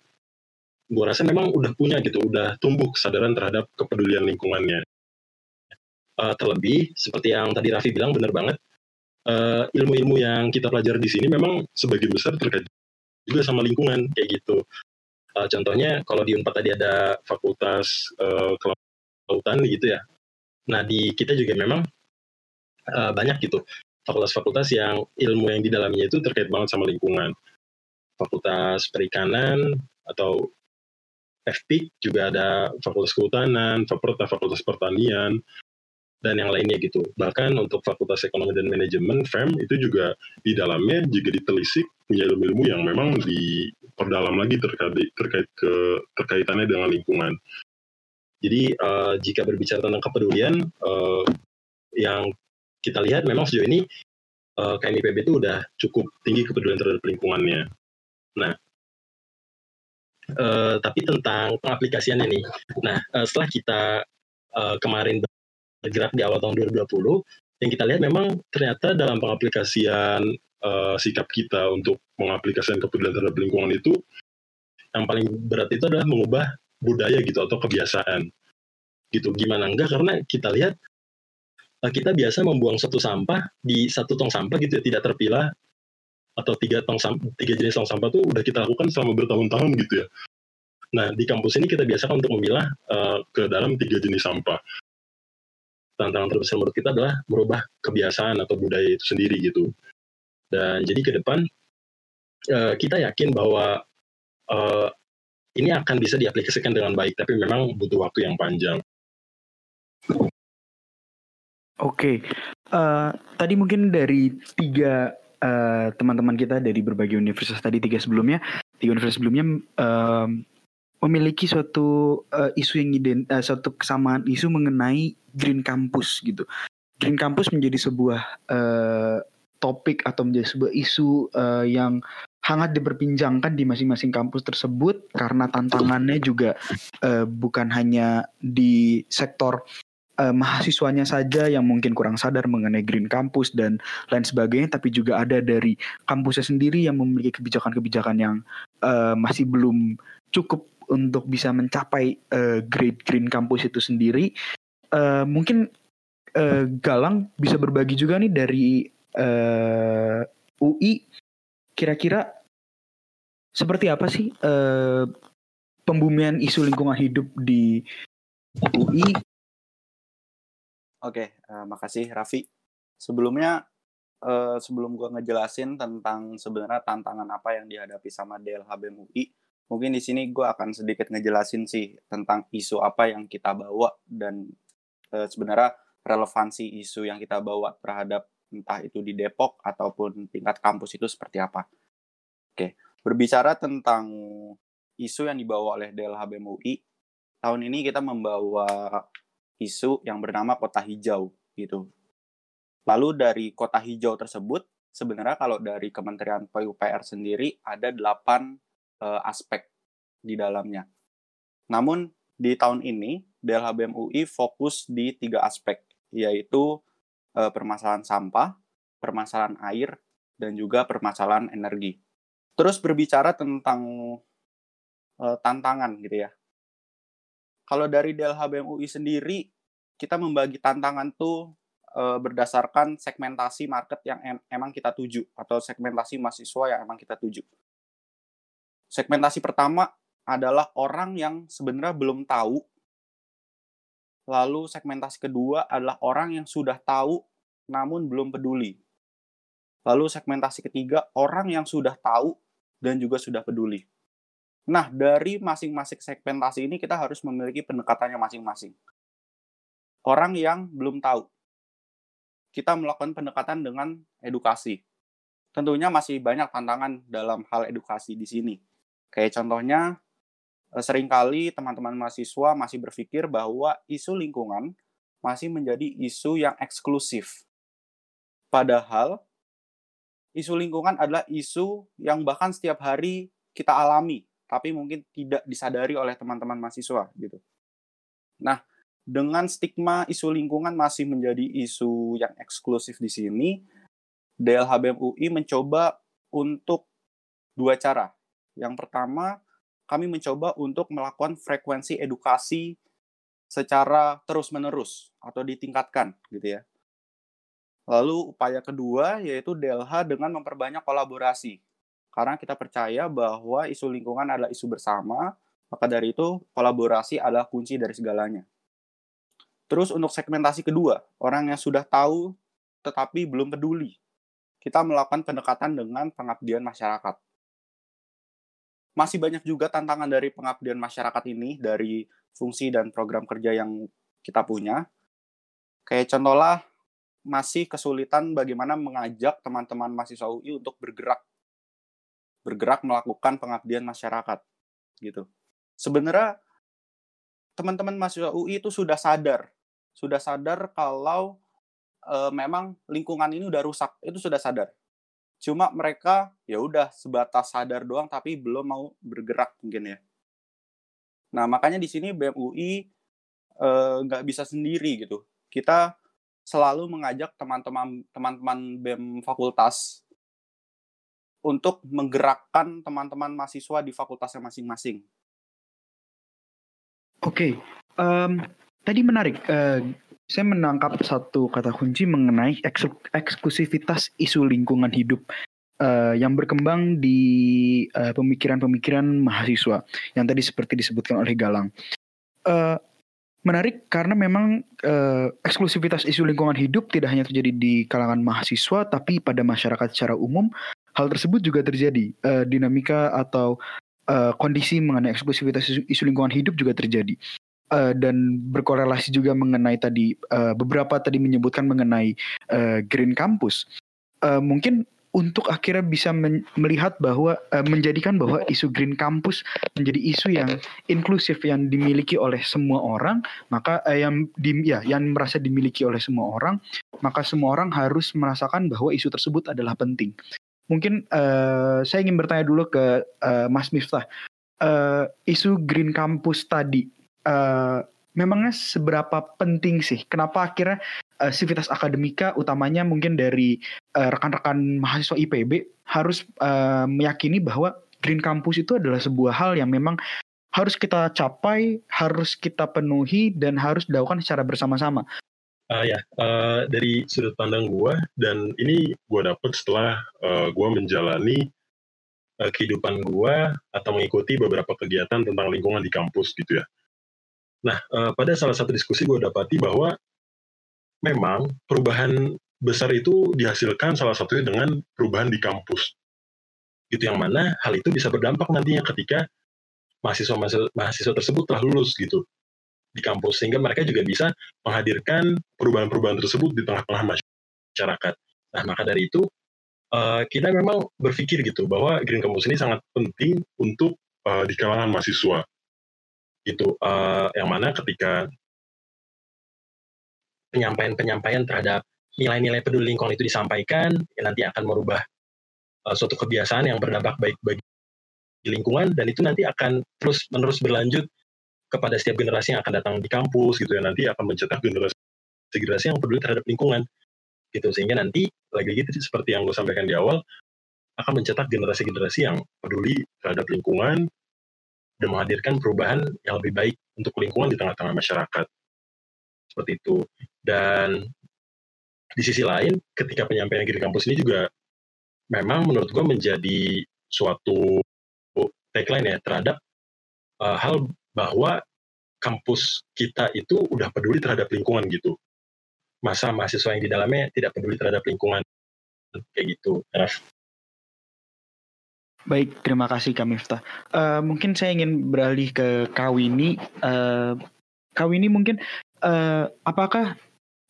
gue rasa memang udah punya gitu, udah tumbuh kesadaran terhadap kepedulian lingkungannya. Uh, terlebih, seperti yang tadi Raffi bilang, benar banget, ilmu ilmu-ilmu yang kita pelajari di sini memang sebagian besar terkait juga sama lingkungan, kayak gitu. Uh, contohnya, kalau di UNPAD tadi ada fakultas uh, kelautan gitu ya, nah di kita juga memang uh, banyak gitu fakultas-fakultas yang ilmu yang di dalamnya itu terkait banget sama lingkungan. Fakultas perikanan atau FPIK juga ada fakultas kehutanan, fakultas pertanian, dan yang lainnya gitu. Bahkan untuk fakultas ekonomi dan manajemen, FEM, itu juga di dalamnya juga ditelisik punya ilmu-ilmu yang memang diperdalam lagi terkait, terkait ke terkaitannya dengan lingkungan. Jadi uh, jika berbicara tentang kepedulian, uh, yang kita lihat memang sejauh ini uh, eh, KMIPB itu udah cukup tinggi kepedulian terhadap lingkungannya. Nah, uh, tapi tentang pengaplikasiannya nih. Nah, uh, setelah kita uh, kemarin bergerak di awal tahun 2020, yang kita lihat memang ternyata dalam pengaplikasian uh, sikap kita untuk mengaplikasikan kepedulian terhadap lingkungan itu, yang paling berat itu adalah mengubah budaya gitu atau kebiasaan gitu gimana enggak karena kita lihat Eh, kita biasa membuang satu sampah di satu tong sampah gitu ya, tidak terpilah atau tiga tong sampah, tiga jenis tong sampah tuh udah kita lakukan selama bertahun-tahun gitu ya. Nah di kampus ini kita biasakan untuk memilah uh, ke dalam tiga jenis sampah. Tantangan terbesar menurut kita adalah merubah kebiasaan atau budaya itu sendiri gitu. Dan jadi ke depan uh, kita yakin bahwa uh, ini akan bisa diaplikasikan dengan baik, tapi memang butuh waktu yang panjang. Oke, uh, tadi mungkin dari tiga uh, teman-teman kita dari berbagai universitas tadi tiga sebelumnya, tiga universitas sebelumnya uh, memiliki suatu uh, isu yang ident, uh, suatu kesamaan isu mengenai green campus gitu. Green campus menjadi sebuah uh, topik atau menjadi sebuah isu uh, yang hangat diperbincangkan di masing-masing kampus tersebut karena tantangannya juga uh, bukan hanya di sektor uh, mahasiswanya saja yang mungkin kurang sadar mengenai green campus dan lain sebagainya, tapi juga ada dari kampusnya sendiri yang memiliki kebijakan-kebijakan yang uh, masih belum cukup untuk bisa mencapai uh, grade green campus itu sendiri. Uh, mungkin uh, Galang bisa berbagi juga nih dari uh, UI, kira-kira seperti apa sih uh, pembumian isu lingkungan hidup di UI Oke, uh, makasih Raffi. Sebelumnya, uh, sebelum gue ngejelasin tentang sebenarnya tantangan apa yang dihadapi sama DLHBM UI, mungkin di sini gue akan sedikit ngejelasin sih tentang isu apa yang kita bawa dan uh, sebenarnya relevansi isu yang kita bawa terhadap entah itu di Depok ataupun tingkat kampus itu seperti apa. Oke, berbicara tentang isu yang dibawa oleh DLH BEM UI, tahun ini kita membawa isu yang bernama kota hijau gitu. Lalu dari kota hijau tersebut, sebenarnya kalau dari Kementerian PUPR sendiri ada delapan uh, aspek di dalamnya. Namun di tahun ini DLH BEM UI fokus di tiga aspek, yaitu uh, permasalahan sampah, permasalahan air, dan juga permasalahan energi. Terus berbicara tentang uh, tantangan gitu ya. Kalau dari DLH BEM UI sendiri, kita membagi tantangan tuh uh, berdasarkan segmentasi market yang em emang kita tuju atau segmentasi mahasiswa yang emang kita tuju. Segmentasi pertama adalah orang yang sebenarnya belum tahu. Lalu segmentasi kedua adalah orang yang sudah tahu namun belum peduli. Lalu segmentasi ketiga orang yang sudah tahu dan juga sudah peduli. Nah, dari masing-masing segmentasi ini kita harus memiliki pendekatannya masing-masing. Orang yang belum tahu, kita melakukan pendekatan dengan edukasi. Tentunya masih banyak tantangan dalam hal edukasi di sini. Kayak contohnya, Eh, sering kali teman-teman mahasiswa masih berpikir bahwa isu lingkungan masih menjadi isu yang eksklusif. Padahal isu lingkungan adalah isu yang bahkan setiap hari kita alami, tapi mungkin tidak disadari oleh teman-teman mahasiswa gitu. Nah, dengan stigma isu lingkungan masih menjadi isu yang eksklusif di sini, DLHBM UI mencoba untuk dua cara. Yang pertama, kami mencoba untuk melakukan frekuensi edukasi secara terus-menerus atau ditingkatkan gitu ya. Lalu upaya kedua yaitu DLH dengan memperbanyak kolaborasi. Karena kita percaya bahwa isu lingkungan adalah isu bersama, maka dari itu kolaborasi adalah kunci dari segalanya. Terus untuk segmentasi kedua, orang yang sudah tahu tetapi belum peduli. Kita melakukan pendekatan dengan pengabdian masyarakat masih banyak juga tantangan dari pengabdian masyarakat ini dari fungsi dan program kerja yang kita punya. Kayak contohlah masih kesulitan bagaimana mengajak teman-teman mahasiswa UI untuk bergerak bergerak melakukan pengabdian masyarakat gitu. Sebenarnya teman-teman mahasiswa UI itu sudah sadar, sudah sadar kalau e, memang lingkungan ini udah rusak, itu sudah sadar cuma mereka ya udah sebatas sadar doang tapi belum mau bergerak mungkin ya nah makanya di sini BMUI eh, nggak uh, bisa sendiri gitu kita selalu mengajak teman-teman teman-teman BEM fakultas untuk menggerakkan teman-teman mahasiswa di fakultasnya masing-masing. Oke, okay. um, tadi menarik. Uh, saya menangkap satu kata kunci mengenai eksklusivitas isu lingkungan hidup uh, yang berkembang di pemikiran pemikiran-pemikiran mahasiswa yang tadi seperti disebutkan oleh Galang. Uh, menarik karena memang uh, eksklusivitas isu lingkungan hidup tidak hanya terjadi di kalangan mahasiswa, tapi pada masyarakat secara umum hal tersebut juga terjadi. Uh, dinamika atau uh, kondisi mengenai eksklusivitas isu, isu lingkungan hidup juga terjadi uh, dan berkorelasi juga mengenai tadi uh, beberapa tadi menyebutkan mengenai uh, Green Campus. Uh, mungkin untuk akhirnya bisa men melihat bahwa uh, menjadikan bahwa isu Green Campus menjadi isu yang inklusif yang dimiliki oleh semua orang, maka uh, yang di, ya yang merasa dimiliki oleh semua orang, maka semua orang harus merasakan bahwa isu tersebut adalah penting. Mungkin uh, saya ingin bertanya dulu ke uh, Mas Miftah, uh, isu Green Campus tadi uh, memangnya seberapa penting sih? Kenapa akhirnya uh, sivitas akademika utamanya mungkin dari uh, rekan-rekan mahasiswa IPB harus uh, meyakini bahwa Green Campus itu adalah sebuah hal yang memang harus kita capai, harus kita penuhi dan harus dilakukan secara bersama-sama. Uh, ya, uh, dari sudut pandang gue dan ini gue dapet setelah uh, gue menjalani uh, kehidupan gue atau mengikuti beberapa kegiatan tentang lingkungan di kampus gitu ya Nah, uh, pada salah satu diskusi gue dapati bahwa memang perubahan besar itu dihasilkan salah satunya dengan perubahan di kampus. Itu yang mana hal itu bisa berdampak nantinya ketika mahasiswa mahasiswa tersebut telah lulus gitu di kampus sehingga mereka juga bisa menghadirkan perubahan-perubahan tersebut di tengah-tengah masyarakat. Nah, maka dari itu uh, kita memang berpikir gitu bahwa Green Campus ini sangat penting untuk uh, di kalangan mahasiswa. Gitu, uh, yang mana ketika penyampaian-penyampaian terhadap nilai-nilai peduli lingkungan itu disampaikan, ya nanti akan merubah uh, suatu kebiasaan yang berdampak baik bagi lingkungan dan itu nanti akan terus menerus berlanjut kepada setiap generasi yang akan datang di kampus gitu ya. Nanti akan mencetak generasi generasi yang peduli terhadap lingkungan gitu. Sehingga nanti lagi-lagi seperti yang gue sampaikan di awal akan mencetak generasi-generasi yang peduli terhadap lingkungan dan menghadirkan perubahan yang lebih baik untuk lingkungan di tengah-tengah masyarakat seperti itu dan di sisi lain ketika penyampaian di kampus ini juga memang menurut gue menjadi suatu tagline ya terhadap uh, hal bahwa kampus kita itu udah peduli terhadap lingkungan gitu. Masa mahasiswa yang di dalamnya tidak peduli terhadap lingkungan kayak gitu. Raf. Baik, terima kasih Kak Miftah. Uh, mungkin saya ingin beralih ke Kawini. Uh, Kawini mungkin uh, apakah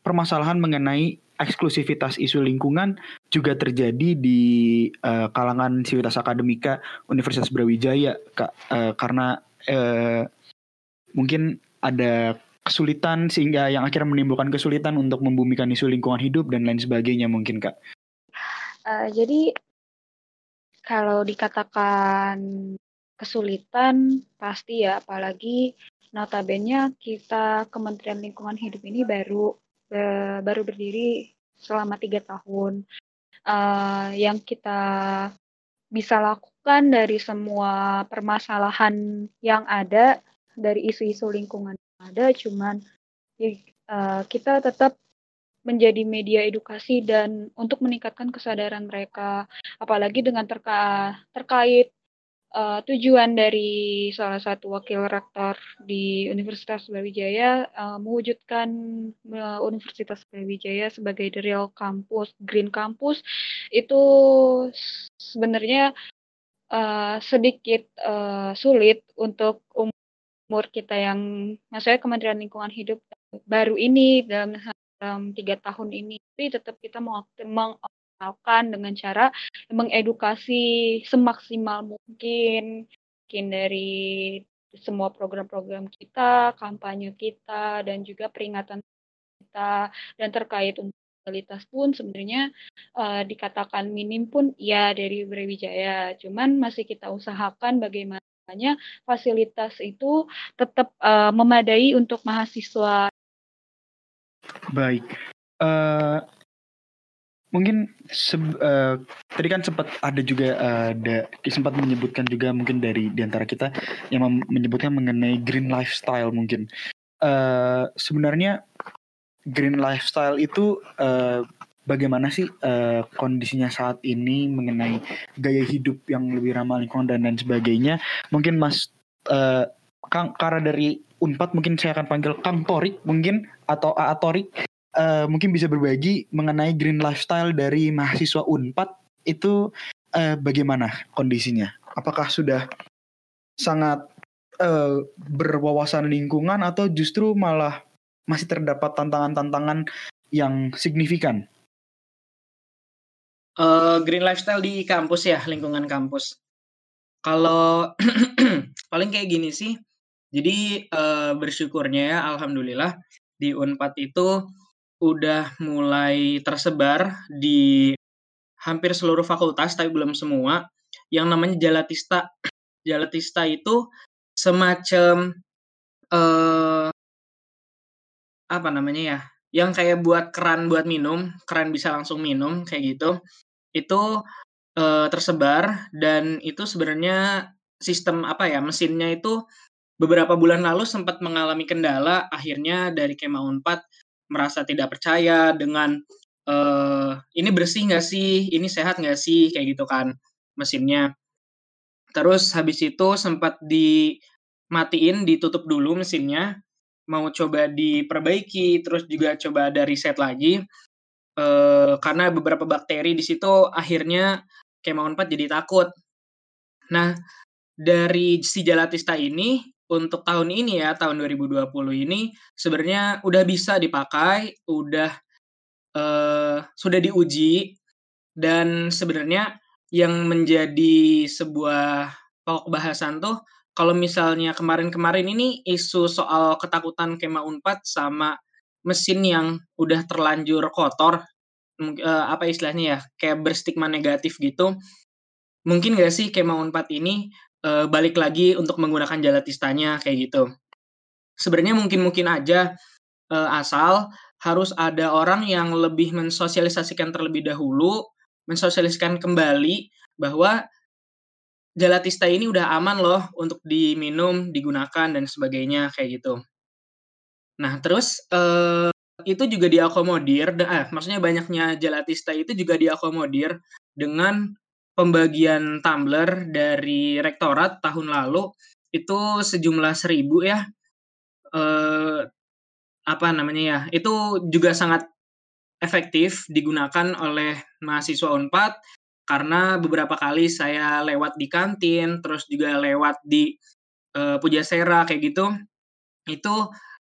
permasalahan mengenai eksklusivitas isu lingkungan juga terjadi di uh, kalangan sivitas akademika Universitas Brawijaya kak uh, karena uh, mungkin ada kesulitan sehingga yang akhirnya menimbulkan kesulitan untuk membumikan isu lingkungan hidup dan lain sebagainya mungkin kak. Uh, jadi kalau dikatakan kesulitan pasti ya apalagi notabene kita Kementerian Lingkungan Hidup ini baru baru berdiri selama tiga tahun. Uh, yang kita bisa lakukan dari semua permasalahan yang ada dari isu-isu lingkungan yang ada, cuman uh, kita tetap menjadi media edukasi dan untuk meningkatkan kesadaran mereka, apalagi dengan terka terkait uh, tujuan dari salah satu wakil rektor di Universitas Brawijaya uh, mewujudkan uh, Universitas Brawijaya sebagai the real campus, green campus itu sebenarnya uh, sedikit uh, sulit untuk umur kita yang, maksudnya Kementerian Lingkungan Hidup baru ini dalam, tiga tahun ini, tapi tetap kita melakukan dengan cara mengedukasi semaksimal mungkin, mungkin dari semua program-program kita, kampanye kita, dan juga peringatan kita, dan terkait kualitas pun sebenarnya uh, dikatakan minim pun ya dari Brawijaya, cuman masih kita usahakan bagaimana fasilitas itu tetap uh, memadai untuk mahasiswa. Baik, uh, mungkin uh, tadi kan sempat ada juga uh, ada sempat menyebutkan juga mungkin dari di antara kita yang menyebutkan mengenai green lifestyle mungkin. Uh, sebenarnya green lifestyle itu uh, bagaimana sih uh, kondisinya saat ini mengenai gaya hidup yang lebih ramah lingkungan dan lain sebagainya? Mungkin mas uh, Kang karena dari Unpad mungkin saya akan panggil Kang Torik mungkin atau A Torik uh, mungkin bisa berbagi mengenai green lifestyle dari mahasiswa Unpad itu uh, bagaimana kondisinya? Apakah sudah sangat uh, berwawasan lingkungan atau justru malah masih terdapat tantangan-tantangan yang signifikan? Uh, green lifestyle di kampus ya, lingkungan kampus. Kalau paling kayak gini sih, jadi uh, bersyukurnya ya, alhamdulillah di Unpad itu udah mulai tersebar di hampir seluruh fakultas, tapi belum semua, yang namanya Jalatista. Jalatista itu semacam uh, apa namanya ya? Yang kayak buat keran buat minum, keran bisa langsung minum kayak gitu. Itu uh, tersebar dan itu sebenarnya sistem apa ya? Mesinnya itu beberapa bulan lalu sempat mengalami kendala, akhirnya dari Kema Unpad merasa tidak percaya dengan uh, ini bersih nggak sih, ini sehat nggak sih, kayak gitu kan mesinnya. Terus habis itu sempat dimatiin, ditutup dulu mesinnya, mau coba diperbaiki, terus juga coba ada riset lagi, uh, karena beberapa bakteri di situ akhirnya Kemauan 4 jadi takut. Nah, dari si Jalatista ini untuk tahun ini ya, tahun 2020 ini sebenarnya udah bisa dipakai, udah uh, sudah diuji dan sebenarnya yang menjadi sebuah pokok bahasan tuh kalau misalnya kemarin-kemarin ini isu soal ketakutan kema Unpad sama mesin yang udah terlanjur kotor, uh, apa istilahnya ya, kayak berstigma negatif gitu. Mungkin nggak sih kema Unpad ini uh, balik lagi untuk menggunakan jalatistanya kayak gitu? Sebenarnya mungkin-mungkin aja uh, asal harus ada orang yang lebih mensosialisasikan terlebih dahulu mensosialisasikan kembali bahwa Jalatista ini udah aman loh untuk diminum, digunakan dan sebagainya kayak gitu. Nah, terus eh, itu juga diakomodir, eh, maksudnya banyaknya Jalatista itu juga diakomodir dengan pembagian tumbler dari rektorat tahun lalu itu sejumlah seribu ya. Eh, apa namanya ya? Itu juga sangat efektif digunakan oleh mahasiswa Unpad karena beberapa kali saya lewat di kantin, terus juga lewat di uh, Pujasera kayak gitu. Itu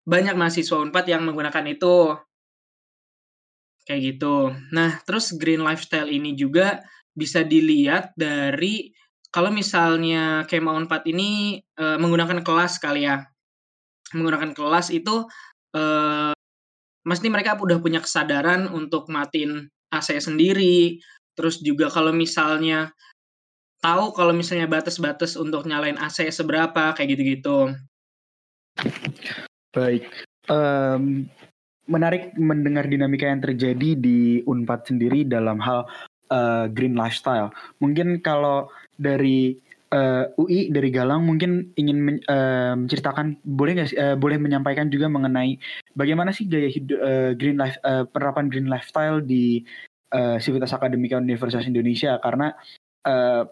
banyak mahasiswa Unpad yang menggunakan itu. Kayak gitu. Nah, terus green lifestyle ini juga bisa dilihat dari kalau misalnya Kema Unpad ini uh, menggunakan kelas kali ya. Menggunakan kelas itu uh, mesti mereka udah punya kesadaran untuk matiin AC sendiri. Terus juga kalau misalnya tahu kalau misalnya batas-batas untuk nyalain AC seberapa kayak gitu-gitu. Baik. Um, menarik mendengar dinamika yang terjadi di Unpad sendiri dalam hal uh, green lifestyle. Mungkin kalau dari uh, eh, UI dari Galang mungkin ingin men, uh, menceritakan boleh nggak uh, boleh menyampaikan juga mengenai bagaimana sih gaya hidup uh, green life uh, penerapan green lifestyle di uh, Sivitas Akademika Universitas Indonesia karena uh,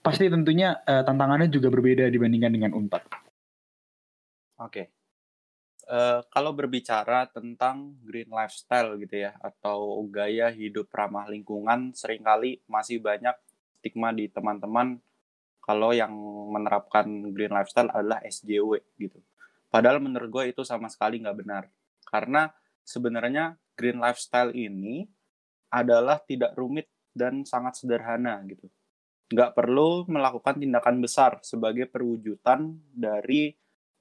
pasti tentunya uh, tantangannya juga berbeda dibandingkan dengan Unpad. Oke. Okay. Uh, kalau berbicara tentang green lifestyle gitu ya atau gaya hidup ramah lingkungan sering kali masih banyak stigma di teman-teman kalau yang menerapkan green lifestyle adalah SJW gitu. Padahal menurut gue itu sama sekali nggak benar. Karena sebenarnya green lifestyle ini adalah tidak rumit dan sangat sederhana gitu. Nggak perlu melakukan tindakan besar sebagai perwujudan dari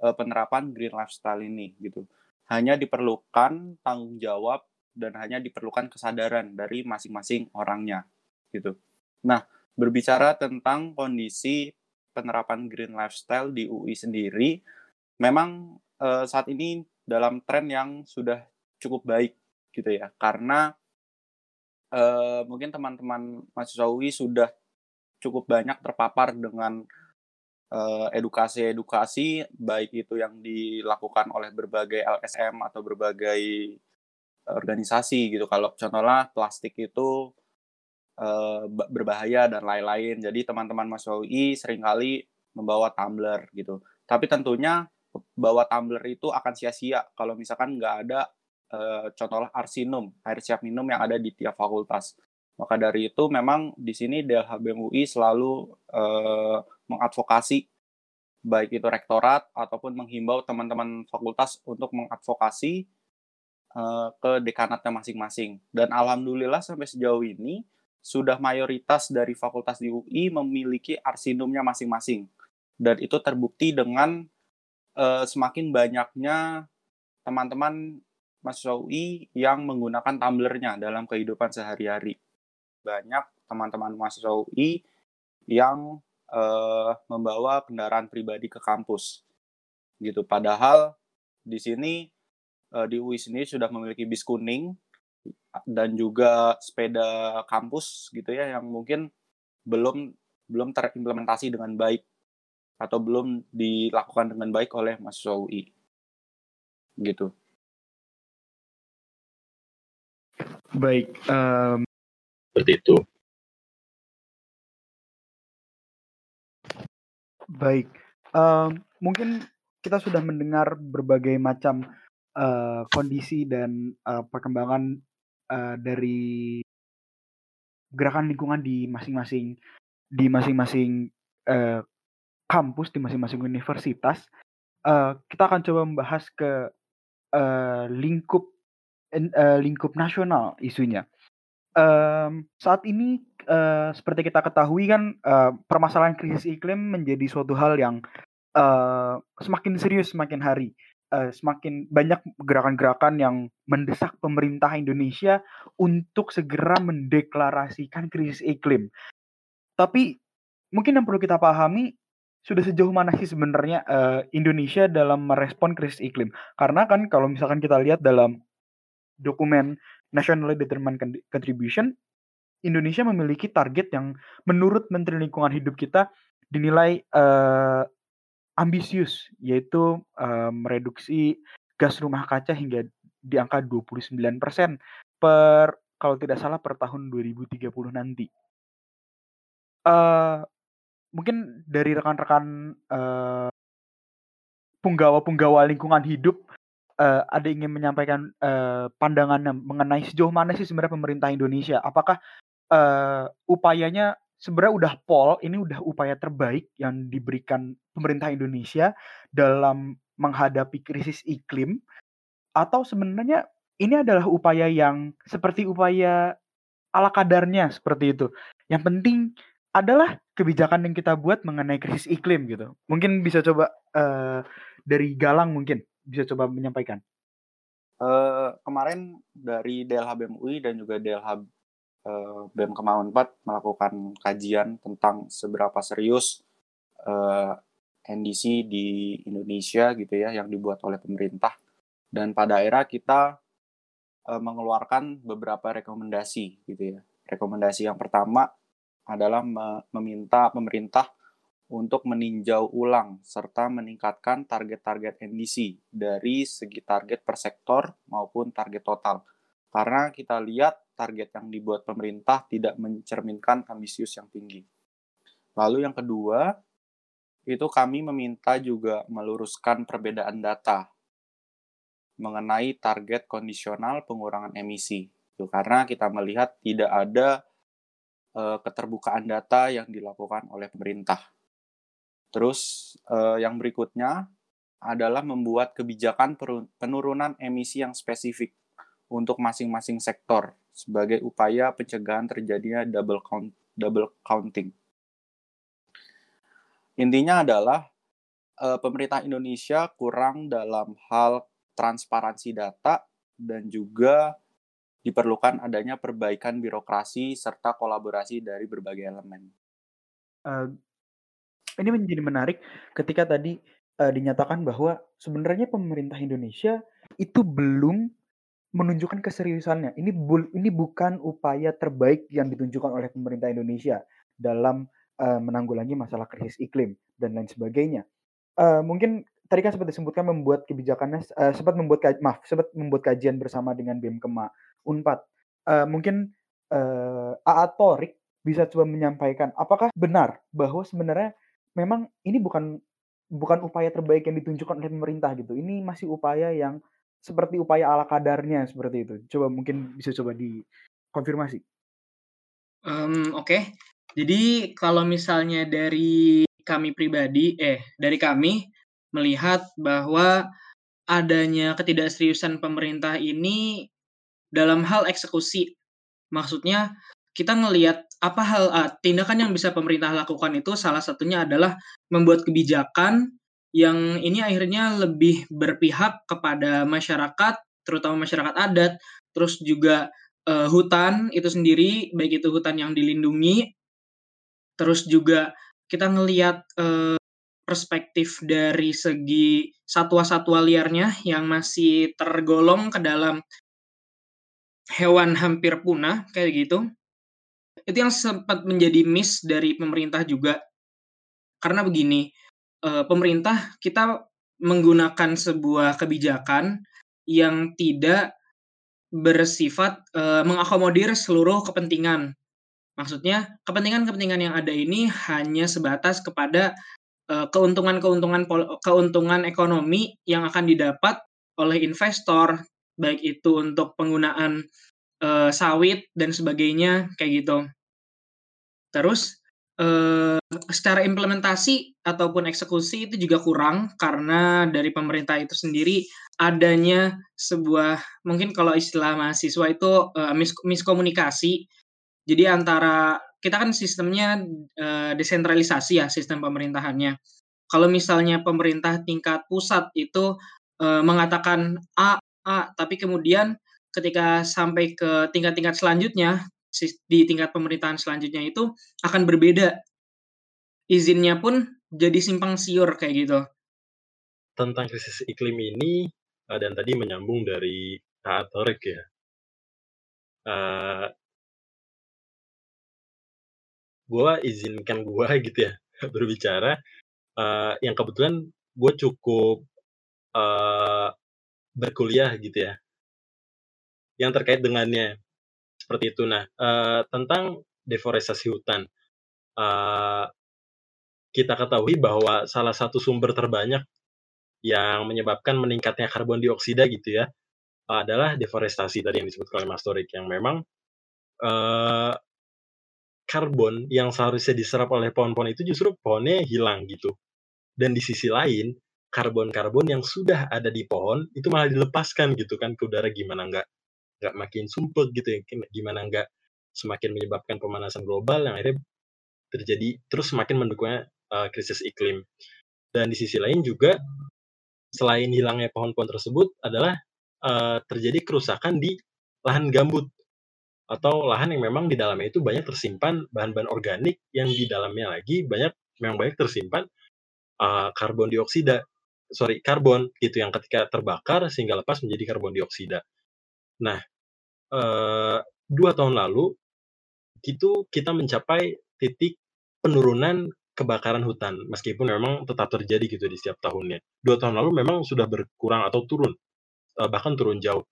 uh, penerapan green lifestyle ini gitu. Hanya diperlukan tanggung jawab dan hanya diperlukan kesadaran dari masing-masing orangnya gitu. Nah, berbicara tentang kondisi penerapan green lifestyle di UI sendiri, memang uh, saat ini dalam tren yang sudah cukup baik gitu ya, karena uh, mungkin teman-teman mahasiswa UI sudah cukup banyak terpapar dengan edukasi-edukasi baik itu yang dilakukan oleh berbagai LSM atau berbagai organisasi gitu. Kalau contohnya plastik itu uh, berbahaya dan lain-lain. Jadi teman-teman mahasiswa UI sering kali membawa tumbler gitu. Tapi tentunya bawa tumbler itu akan sia-sia kalau misalkan nggak ada uh, contohnya arsinum, air siap minum yang ada di tiap fakultas. Maka dari itu memang di sini DLHBM UI selalu uh, mengadvokasi baik itu rektorat ataupun menghimbau teman-teman fakultas untuk mengadvokasi uh, ke dekanatnya masing-masing. Dan alhamdulillah sampai sejauh ini sudah mayoritas dari fakultas di UI memiliki arsinumnya masing-masing. Dan itu terbukti dengan uh, semakin banyaknya teman-teman mahasiswa UI yang menggunakan tumblernya dalam kehidupan sehari-hari. Banyak teman-teman mahasiswa UI yang uh, membawa kendaraan pribadi ke kampus. Gitu. Padahal di sini uh, di UI sendiri sudah memiliki bis kuning dan juga sepeda kampus gitu ya yang mungkin belum belum terimplementasi dengan baik atau belum dilakukan dengan baik oleh mahasiswa UI gitu. Baik, um... seperti itu. Baik, um, mungkin kita sudah mendengar berbagai macam uh, kondisi dan uh, perkembangan uh, dari gerakan lingkungan di masing-masing di masing-masing uh, kampus di masing-masing universitas uh, kita akan coba membahas ke uh, lingkup uh, lingkup nasional isunya. Um, saat ini uh, seperti kita ketahui kan uh, permasalahan krisis iklim menjadi suatu hal yang uh, semakin serius semakin hari. Uh, semakin banyak gerakan-gerakan yang mendesak pemerintah Indonesia untuk segera mendeklarasikan krisis iklim. Tapi mungkin yang perlu kita pahami sudah sejauh mana sih sebenarnya uh, Indonesia dalam merespon krisis iklim? Karena kan kalau misalkan kita lihat dalam dokumen Nationally Determined Contribution, Indonesia memiliki target yang menurut Menteri Lingkungan Hidup kita dinilai uh, ambisius, yaitu uh, mereduksi gas rumah kaca hingga di angka 29% per kalau tidak salah per tahun 2030 nanti. Uh, mungkin dari rekan-rekan uh, punggawa-punggawa lingkungan hidup uh, ada ingin menyampaikan uh, pandangannya mengenai sejauh mana sih sebenarnya pemerintah Indonesia apakah uh, upayanya sebenarnya udah pol ini udah upaya terbaik yang diberikan pemerintah Indonesia dalam menghadapi krisis iklim atau sebenarnya ini adalah upaya yang seperti upaya ala kadarnya seperti itu. Yang penting adalah kebijakan yang kita buat mengenai krisis iklim gitu. Mungkin bisa coba uh, dari Galang mungkin bisa coba menyampaikan. Uh, kemarin dari DLH UI dan juga DLH uh, eh, BEM Kemau 4 melakukan kajian tentang seberapa serius uh, NDC di Indonesia gitu ya yang dibuat oleh pemerintah dan pada akhirnya kita uh, mengeluarkan beberapa rekomendasi gitu ya. Rekomendasi yang pertama adalah meminta pemerintah untuk meninjau ulang serta meningkatkan target-target NDC dari segi target per sektor maupun target total. Karena kita lihat target yang dibuat pemerintah tidak mencerminkan ambisius yang tinggi. Lalu yang kedua, itu kami meminta juga meluruskan perbedaan data mengenai target kondisional pengurangan emisi. Karena kita melihat tidak ada uh, keterbukaan data yang dilakukan oleh pemerintah. Terus uh, yang berikutnya adalah membuat kebijakan penurunan emisi yang spesifik untuk masing-masing sektor sebagai upaya pencegahan terjadinya double count double counting. Intinya adalah uh, pemerintah Indonesia kurang dalam hal transparansi data dan juga diperlukan adanya perbaikan birokrasi serta kolaborasi dari berbagai elemen. Uh, ini menjadi menarik ketika tadi uh, dinyatakan bahwa sebenarnya pemerintah Indonesia itu belum menunjukkan keseriusannya. Ini bu ini bukan upaya terbaik yang ditunjukkan oleh pemerintah Indonesia dalam uh, menanggulangi masalah krisis iklim dan lain sebagainya. Uh, mungkin tadi kan sempat disebutkan membuat kebijakannya uh, sempat membuat maaf sempat membuat kajian bersama dengan BEM Kema Unpad. Uh, mungkin uh, AA Torik bisa coba menyampaikan apakah benar bahwa sebenarnya memang ini bukan bukan upaya terbaik yang ditunjukkan oleh pemerintah gitu. Ini masih upaya yang seperti upaya ala kadarnya seperti itu. Coba mungkin bisa coba dikonfirmasi. Um, Oke, okay. jadi kalau misalnya dari kami pribadi, eh dari kami melihat bahwa adanya ketidakseriusan pemerintah ini dalam hal eksekusi. Maksudnya kita ngelihat apa hal uh, tindakan yang bisa pemerintah lakukan itu salah satunya adalah membuat kebijakan yang ini akhirnya lebih berpihak kepada masyarakat, terutama masyarakat adat, terus juga uh, hutan itu sendiri, baik itu hutan yang dilindungi, terus juga kita ngelihat uh, perspektif dari segi satwa-satwa liarnya yang masih tergolong ke dalam hewan hampir punah kayak gitu itu yang sempat menjadi miss dari pemerintah juga karena begini uh, pemerintah kita menggunakan sebuah kebijakan yang tidak bersifat uh, mengakomodir seluruh kepentingan maksudnya kepentingan-kepentingan yang ada ini hanya sebatas kepada uh, keuntungan-keuntungan keuntungan ekonomi yang akan didapat oleh investor baik itu untuk penggunaan uh, sawit dan sebagainya kayak gitu. Terus uh, secara implementasi ataupun eksekusi itu juga kurang karena dari pemerintah itu sendiri adanya sebuah mungkin kalau istilah mahasiswa itu uh, mis miskomunikasi. Jadi antara kita kan sistemnya uh, desentralisasi ya sistem pemerintahannya. Kalau misalnya pemerintah tingkat pusat itu uh, mengatakan A A tapi kemudian ketika sampai ke tingkat-tingkat selanjutnya di tingkat pemerintahan selanjutnya itu akan berbeda. Izinnya pun jadi simpang siur kayak gitu. Tentang krisis iklim ini uh, dan tadi menyambung dari Torek ya. Uh, gua izinkan gua gitu ya berbicara uh, yang kebetulan gue cukup uh, berkuliah gitu ya yang terkait dengannya seperti itu. Nah, uh, tentang deforestasi hutan, uh, kita ketahui bahwa salah satu sumber terbanyak yang menyebabkan meningkatnya karbon dioksida gitu ya, adalah deforestasi tadi yang disebut oleh Mas Torik yang memang uh, karbon yang seharusnya diserap oleh pohon-pohon itu justru pohonnya hilang gitu. Dan di sisi lain, karbon-karbon yang sudah ada di pohon itu malah dilepaskan gitu kan ke udara gimana nggak nggak makin sumpek gitu ya gimana nggak semakin menyebabkan pemanasan global yang akhirnya terjadi terus semakin mendukungnya uh, krisis iklim. Dan di sisi lain juga selain hilangnya pohon-pohon tersebut adalah uh, terjadi kerusakan di lahan gambut atau lahan yang memang di dalamnya itu banyak tersimpan bahan-bahan organik yang di dalamnya lagi banyak memang banyak tersimpan uh, karbon dioksida sorry karbon gitu yang ketika terbakar sehingga lepas menjadi karbon dioksida Nah, uh, dua tahun lalu itu kita mencapai titik penurunan kebakaran hutan, meskipun memang tetap terjadi gitu di setiap tahunnya. Dua tahun lalu memang sudah berkurang atau turun, uh, bahkan turun jauh.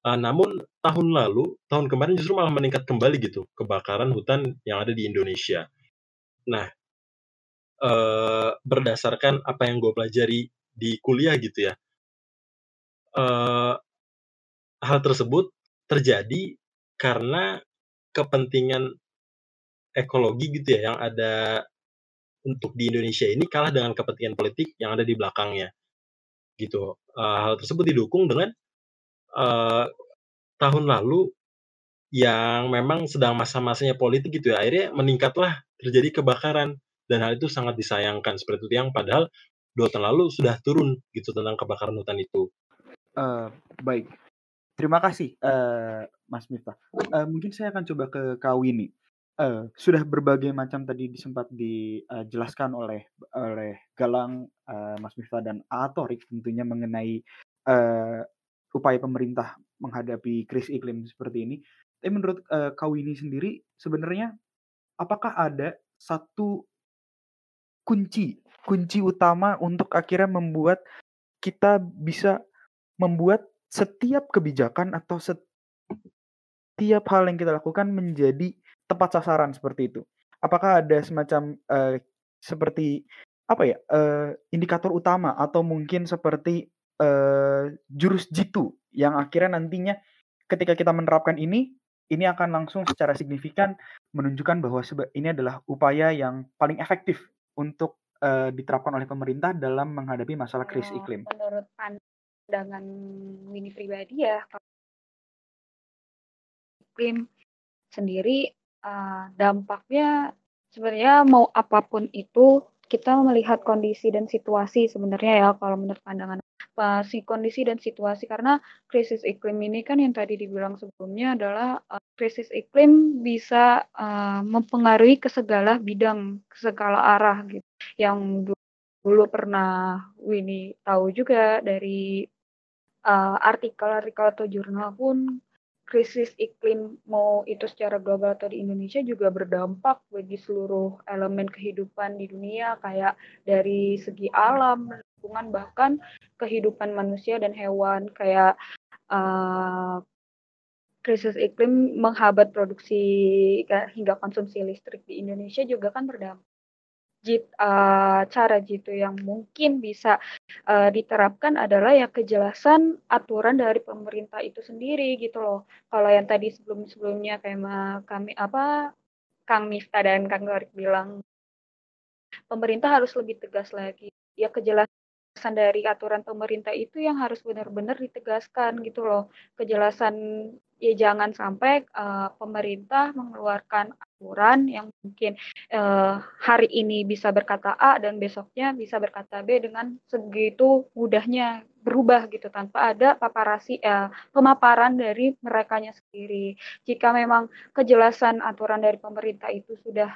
Uh, namun tahun lalu, tahun kemarin justru malah meningkat kembali gitu kebakaran hutan yang ada di Indonesia. Nah, uh, berdasarkan apa yang gue pelajari di kuliah gitu ya, uh, hal tersebut terjadi karena kepentingan ekologi gitu ya yang ada untuk di Indonesia ini kalah dengan kepentingan politik yang ada di belakangnya gitu uh, hal tersebut didukung dengan uh, tahun lalu yang memang sedang masa-masanya politik gitu ya akhirnya meningkatlah terjadi kebakaran dan hal itu sangat disayangkan seperti itu yang padahal dua tahun lalu sudah turun gitu tentang kebakaran hutan itu. Uh, baik, Terima kasih, uh, Mas Miftah. Uh, mungkin saya akan coba ke Kak Winnie. Uh, sudah berbagai macam tadi sempat dijelaskan oleh oleh Galang, uh, Mas Miftah dan Atorik tentunya mengenai uh, upaya pemerintah menghadapi krisis iklim seperti ini. Tapi menurut uh, Kak Winnie sendiri sebenarnya apakah ada satu kunci kunci utama untuk akhirnya membuat kita bisa membuat setiap kebijakan atau setiap hal yang kita lakukan menjadi tepat sasaran seperti itu. Apakah ada semacam uh, seperti apa ya uh, indikator utama atau mungkin seperti uh, jurus jitu yang akhirnya nantinya ketika kita menerapkan ini ini akan langsung secara signifikan menunjukkan bahwa ini adalah upaya yang paling efektif untuk uh, diterapkan oleh pemerintah dalam menghadapi masalah krisis iklim. Menurut pandangan Winnie pribadi ya iklim sendiri uh, dampaknya sebenarnya mau apa pun itu kita melihat kondisi dan situasi sebenarnya ya kalau menurut pandangan si kondisi dan situasi karena krisis iklim ini kan yang tadi dibilang sebelumnya adalah uh, krisis iklim bisa uh, mempengaruhi ke segala bidang, ke segala arah gitu. Yang dulu pernah Winnie tahu juga dari artikel-artikel uh, atau jurnal pun krisis iklim mau itu secara global atau di Indonesia juga berdampak bagi seluruh elemen kehidupan di dunia kayak dari segi alam, lingkungan bahkan kehidupan manusia dan hewan. Kayak uh, krisis iklim menghambat produksi hingga konsumsi listrik di Indonesia juga kan berdampak jit, uh, cara jitu yang mungkin bisa uh, diterapkan adalah ya kejelasan aturan dari pemerintah itu sendiri gitu loh. Kalau yang tadi sebelum-sebelumnya kayak kami apa Kang Mifta dan Kang Gorik bilang pemerintah harus lebih tegas lagi. Ya kejelasan dari aturan pemerintah itu yang harus benar-benar ditegaskan gitu loh. Kejelasan ya jangan sampai uh, pemerintah mengeluarkan aturan yang mungkin uh, hari ini bisa berkata A dan besoknya bisa berkata B dengan segitu mudahnya berubah gitu tanpa ada paparasi uh, pemaparan dari merekanya sendiri. Jika memang kejelasan aturan dari pemerintah itu sudah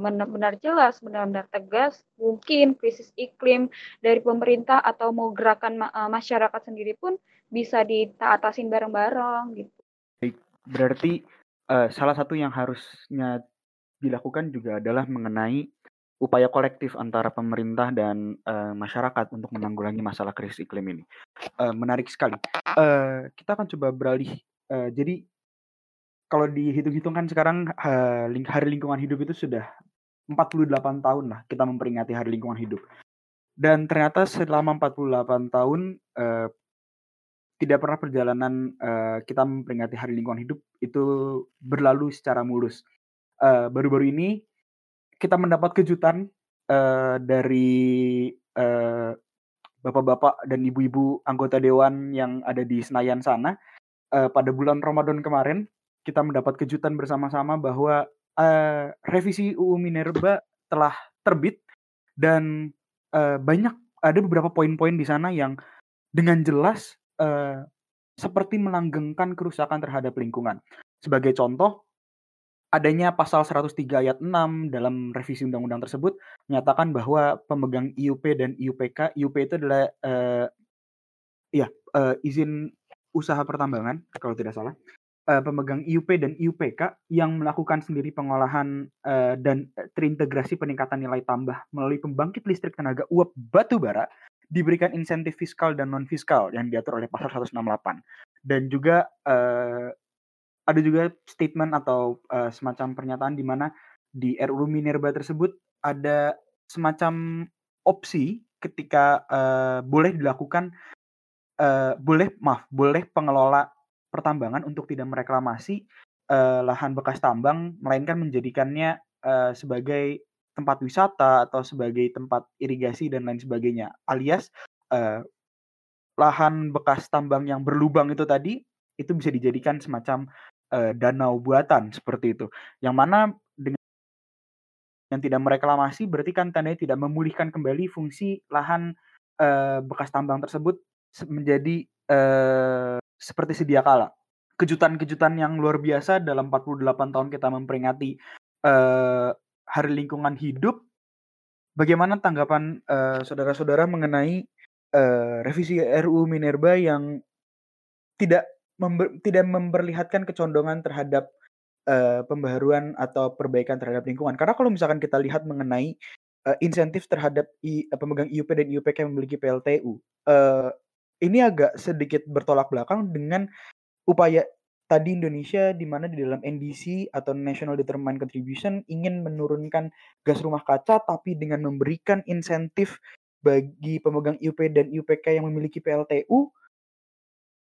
benar-benar uh, jelas, benar-benar tegas, mungkin krisis iklim dari pemerintah atau mau gerakan uh, masyarakat sendiri pun bisa ditaatasin bareng-bareng gitu. Berarti uh, salah satu yang harusnya dilakukan juga adalah mengenai upaya kolektif antara pemerintah dan uh, masyarakat untuk menanggulangi masalah krisis iklim ini. Uh, menarik sekali. Uh, kita akan coba beralih. Uh, jadi kalau dihitung-hitung kan sekarang uh, Hari Lingkungan Hidup itu sudah 48 tahun lah kita memperingati Hari Lingkungan Hidup. Dan ternyata selama 48 tahun uh, tidak pernah perjalanan uh, kita memperingati Hari Lingkungan Hidup itu berlalu secara mulus. baru baru-baru ini kita mendapat kejutan uh, dari uh, bapak-bapak dan ibu-ibu anggota dewan yang ada di Senayan sana. Uh, pada bulan Ramadan kemarin kita mendapat kejutan bersama-sama bahwa uh, revisi UU Minerba telah terbit dan uh, banyak ada beberapa poin-poin di sana yang dengan jelas uh, seperti melanggengkan kerusakan terhadap lingkungan. Sebagai contoh, adanya pasal 103 ayat 6 dalam revisi undang-undang tersebut menyatakan bahwa pemegang IUP dan IUPK, IUP itu adalah uh, ya uh, izin usaha pertambangan kalau tidak salah. Uh, pemegang IUP dan IUPK yang melakukan sendiri pengolahan uh, dan terintegrasi peningkatan nilai tambah melalui pembangkit listrik tenaga uap batu bara diberikan insentif fiskal dan non fiskal yang diatur oleh pasal 168 dan juga uh, ada juga statement atau uh, semacam pernyataan di mana di RUU Minerba tersebut ada semacam opsi ketika uh, boleh dilakukan uh, boleh maaf boleh pengelola pertambangan untuk tidak mereklamasi uh, lahan bekas tambang melainkan menjadikannya uh, sebagai tempat wisata atau sebagai tempat irigasi dan lain sebagainya. Alias uh, lahan bekas tambang yang berlubang itu tadi itu bisa dijadikan semacam uh, danau buatan seperti itu. Yang mana dengan yang tidak mereklamasi berarti kan tandanya tidak memulihkan kembali fungsi lahan uh, bekas tambang tersebut menjadi uh, seperti sedia kala. Kejutan-kejutan yang luar biasa dalam 48 tahun kita memperingati Hari Lingkungan Hidup, bagaimana tanggapan uh, saudara-saudara mengenai uh, revisi RUU Minerba yang tidak member, tidak memperlihatkan kecondongan terhadap uh, pembaharuan atau perbaikan terhadap lingkungan. Karena kalau misalkan kita lihat mengenai uh, insentif terhadap I, uh, pemegang IUP dan IUPK yang memiliki PLTU, uh, ini agak sedikit bertolak belakang dengan upaya tadi Indonesia di mana di dalam NDC atau National Determined Contribution ingin menurunkan gas rumah kaca tapi dengan memberikan insentif bagi pemegang IUP dan IUPK yang memiliki PLTU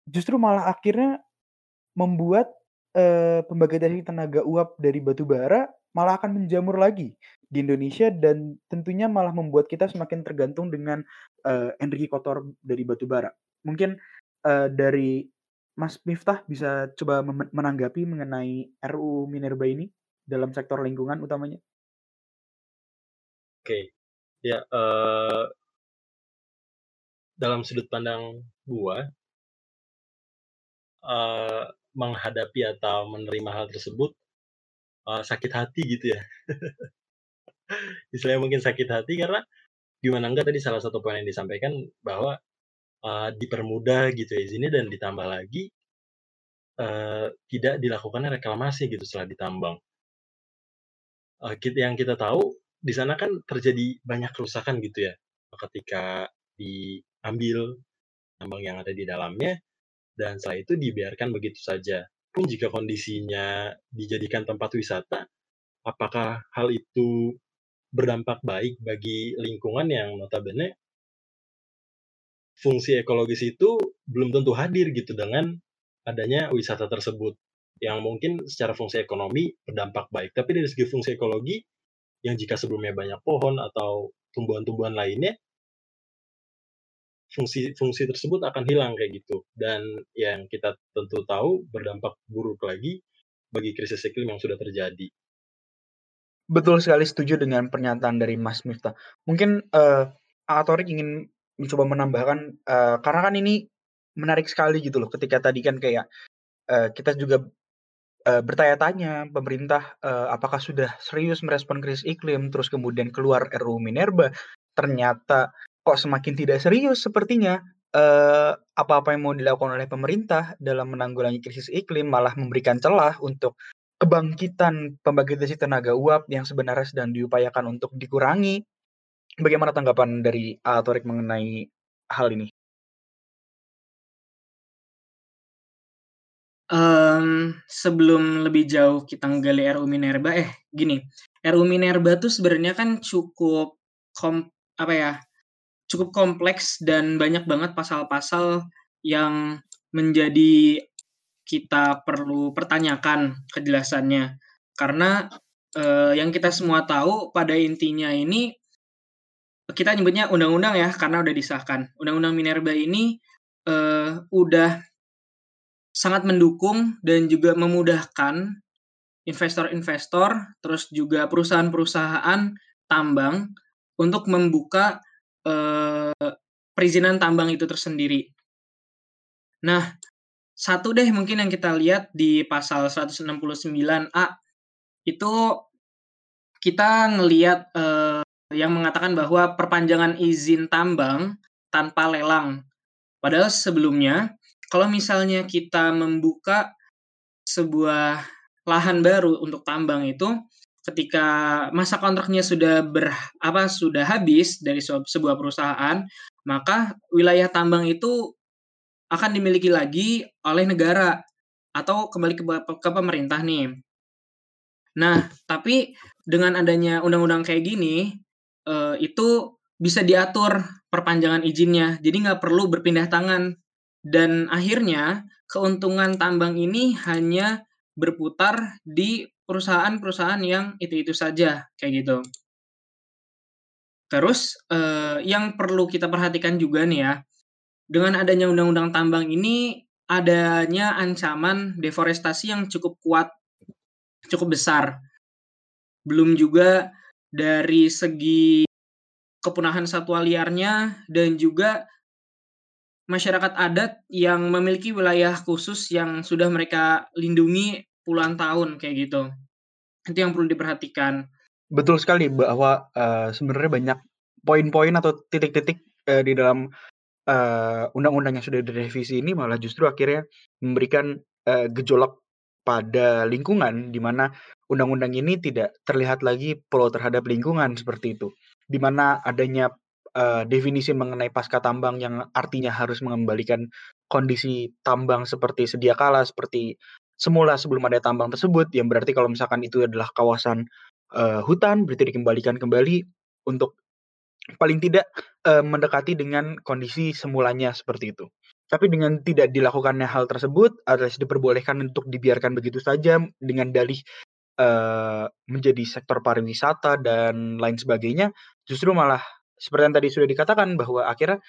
justru malah akhirnya membuat eh, pembangkit tenaga uap dari batu bara malah akan menjamur lagi di Indonesia dan tentunya malah membuat kita semakin tergantung dengan eh, energi kotor dari batu bara. Mungkin eh, dari Mas Miftah bisa coba menanggapi mengenai RUU Minerba ini dalam sektor lingkungan utamanya? Oke, ya uh, dalam sudut pandang gua uh, menghadapi atau menerima hal tersebut uh, sakit hati gitu ya. Istilahnya mungkin sakit hati karena gimana enggak tadi salah satu poin yang disampaikan bahwa uh, dipermudah gitu ya izinnya dan ditambah lagi uh, tidak dilakukannya reklamasi gitu setelah ditambang. Uh, kita yang kita tahu di sana kan terjadi banyak kerusakan gitu ya ketika diambil tambang yang ada di dalamnya dan setelah itu dibiarkan begitu saja. Pun jika kondisinya dijadikan tempat wisata, apakah hal itu berdampak baik bagi lingkungan yang notabene fungsi ekologis itu belum tentu hadir gitu dengan adanya wisata tersebut. yang mungkin secara fungsi ekonomi berdampak baik. Tapi dari segi fungsi ekologi, yang jika sebelumnya banyak pohon atau tumbuhan-tumbuhan lainnya, fungsi-fungsi tersebut akan hilang kayak gitu. Dan yang kita tentu tahu berdampak buruk lagi bagi krisis iklim yang sudah terjadi. Betul sekali setuju dengan pernyataan dari Mas Miftah. Mungkin uh, Atorik ingin mencoba menambahkan uh, karena kan ini menarik sekali gitu loh ketika tadi kan kayak uh, kita juga uh, bertanya-tanya pemerintah uh, apakah sudah serius merespon krisis iklim terus kemudian keluar RUU Minerba ternyata kok semakin tidak serius sepertinya uh, apa-apa yang mau dilakukan oleh pemerintah dalam menanggulangi krisis iklim malah memberikan celah untuk kebangkitan pembangkit tenaga uap yang sebenarnya sedang diupayakan untuk dikurangi Bagaimana tanggapan dari uh, Torik mengenai hal ini? Um, sebelum lebih jauh kita menggali RU Minerba, eh gini, RU Minerba tuh sebenarnya kan cukup kom apa ya, cukup kompleks dan banyak banget pasal-pasal yang menjadi kita perlu pertanyakan kejelasannya. Karena uh, yang kita semua tahu pada intinya ini kita nyebutnya undang-undang ya karena udah disahkan. Undang-undang Minerba ini uh, udah sangat mendukung dan juga memudahkan investor-investor terus juga perusahaan-perusahaan tambang untuk membuka uh, perizinan tambang itu tersendiri. Nah, satu deh mungkin yang kita lihat di pasal 169A itu kita ngelihat uh, yang mengatakan bahwa perpanjangan izin tambang tanpa lelang. Padahal sebelumnya, kalau misalnya kita membuka sebuah lahan baru untuk tambang itu, ketika masa kontraknya sudah ber apa sudah habis dari sebuah perusahaan, maka wilayah tambang itu akan dimiliki lagi oleh negara atau kembali ke, ke pemerintah nih. Nah, tapi dengan adanya undang-undang kayak gini, uh, itu bisa diatur perpanjangan izinnya, jadi nggak perlu berpindah tangan. Dan akhirnya keuntungan tambang ini hanya berputar di perusahaan-perusahaan yang itu-itu saja, kayak gitu. Terus uh, yang perlu kita perhatikan juga nih ya, dengan adanya undang-undang tambang ini adanya ancaman deforestasi yang cukup kuat, cukup besar. Belum juga dari segi kepunahan satwa liarnya dan juga masyarakat adat yang memiliki wilayah khusus yang sudah mereka lindungi puluhan tahun kayak gitu. Itu yang perlu diperhatikan. Betul sekali bahwa uh, sebenarnya banyak poin-poin atau titik-titik uh, di dalam undang undang-undang yang sudah direvisi ini malah justru akhirnya memberikan uh, gejolak pada lingkungan di mana undang-undang ini tidak terlihat lagi pro terhadap lingkungan seperti itu. Di mana adanya uh, definisi mengenai pasca tambang yang artinya harus mengembalikan kondisi tambang seperti sedia kala, seperti semula sebelum ada tambang tersebut, yang berarti kalau misalkan itu adalah kawasan uh, hutan, berarti dikembalikan kembali untuk paling tidak uh, mendekati dengan kondisi semulanya seperti itu. Tapi dengan tidak dilakukannya hal tersebut, alias diperbolehkan untuk dibiarkan begitu saja dengan dalih uh, menjadi sektor pariwisata dan lain sebagainya, justru malah seperti yang tadi sudah dikatakan bahwa akhirnya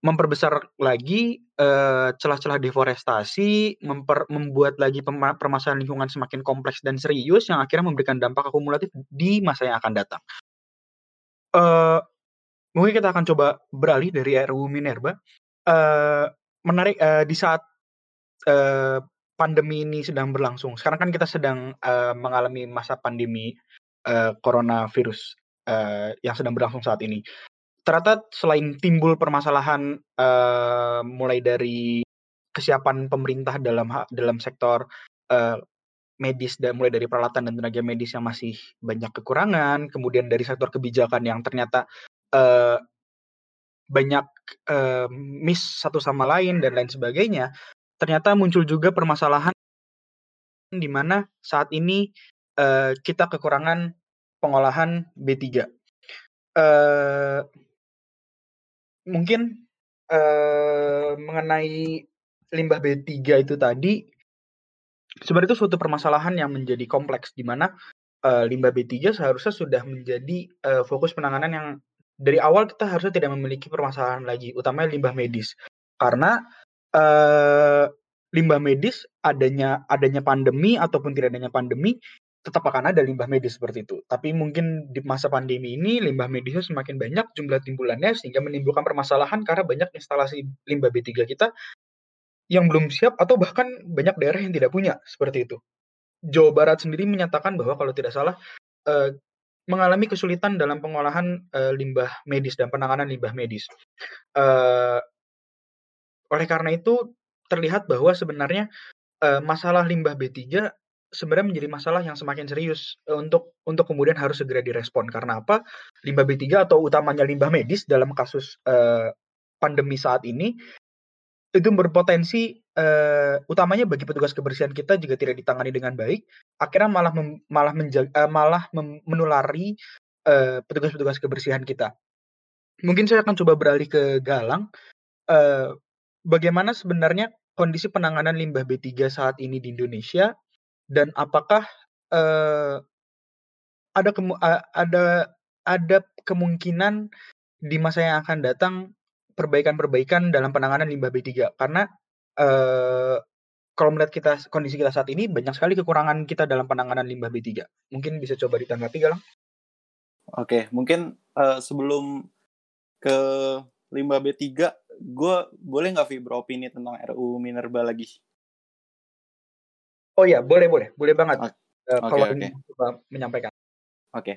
memperbesar lagi uh, celah-celah deforestasi, memper, membuat lagi permasalahan lingkungan semakin kompleks dan serius yang akhirnya memberikan dampak akumulatif di masa yang akan datang. Uh, mungkin kita akan coba beralih dari RUU Minerba. Uh, menarik uh, di saat uh, pandemi ini sedang berlangsung. Sekarang kan kita sedang uh, mengalami masa pandemi uh, coronavirus uh, yang sedang berlangsung saat ini. Ternyata selain timbul permasalahan uh, mulai dari kesiapan pemerintah dalam dalam sektor uh, medis dan mulai dari peralatan dan tenaga medis yang masih banyak kekurangan, kemudian dari sektor kebijakan yang ternyata uh, banyak uh, miss satu sama lain dan lain sebagainya, ternyata muncul juga permasalahan di mana saat ini uh, kita kekurangan pengolahan B3. Uh, mungkin uh, mengenai limbah B3 itu tadi sebenarnya itu suatu permasalahan yang menjadi kompleks di mana uh, limbah B3 seharusnya sudah menjadi uh, fokus penanganan yang dari awal kita harusnya tidak memiliki permasalahan lagi, utamanya limbah medis. Karena uh, limbah medis adanya adanya pandemi ataupun tidak adanya pandemi tetap akan ada limbah medis seperti itu. Tapi mungkin di masa pandemi ini limbah medisnya semakin banyak jumlah timbulannya sehingga menimbulkan permasalahan karena banyak instalasi limbah B3 kita yang belum siap atau bahkan banyak daerah yang tidak punya seperti itu. Jawa Barat sendiri menyatakan bahwa kalau tidak salah eh, mengalami kesulitan dalam pengolahan eh, limbah medis dan penanganan limbah medis. Eh, oleh karena itu terlihat bahwa sebenarnya eh, masalah limbah B3 sebenarnya menjadi masalah yang semakin serius uh, untuk untuk kemudian harus segera direspon. Karena apa? Limbah B3 atau utamanya limbah medis dalam kasus uh, pandemi saat ini itu berpotensi uh, utamanya bagi petugas kebersihan kita juga tidak ditangani dengan baik, akhirnya malah mem, malah menjaga, uh, malah mem, menulari petugas-petugas uh, kebersihan kita. Mungkin saya akan coba beralih ke Galang. Bagaimana sebenarnya kondisi penanganan limbah B3 saat ini di Indonesia dan apakah, uh, ada kemu ada ada kemungkinan di masa yang akan datang perbaikan-perbaikan dalam penanganan limbah B3? Karena, uh, kalau melihat kita kondisi kita saat ini banyak sekali kekurangan kita dalam penanganan limbah B3. Mungkin bisa coba ditanggapi, Galang? Oke, mungkin, uh, sebelum ke limbah B3, gue boleh nggak Vi beropini tentang RUU Minerba lagi? Oh iya, boleh boleh, boleh banget. Uh, kalau okay. menyampaikan. Oke. Okay.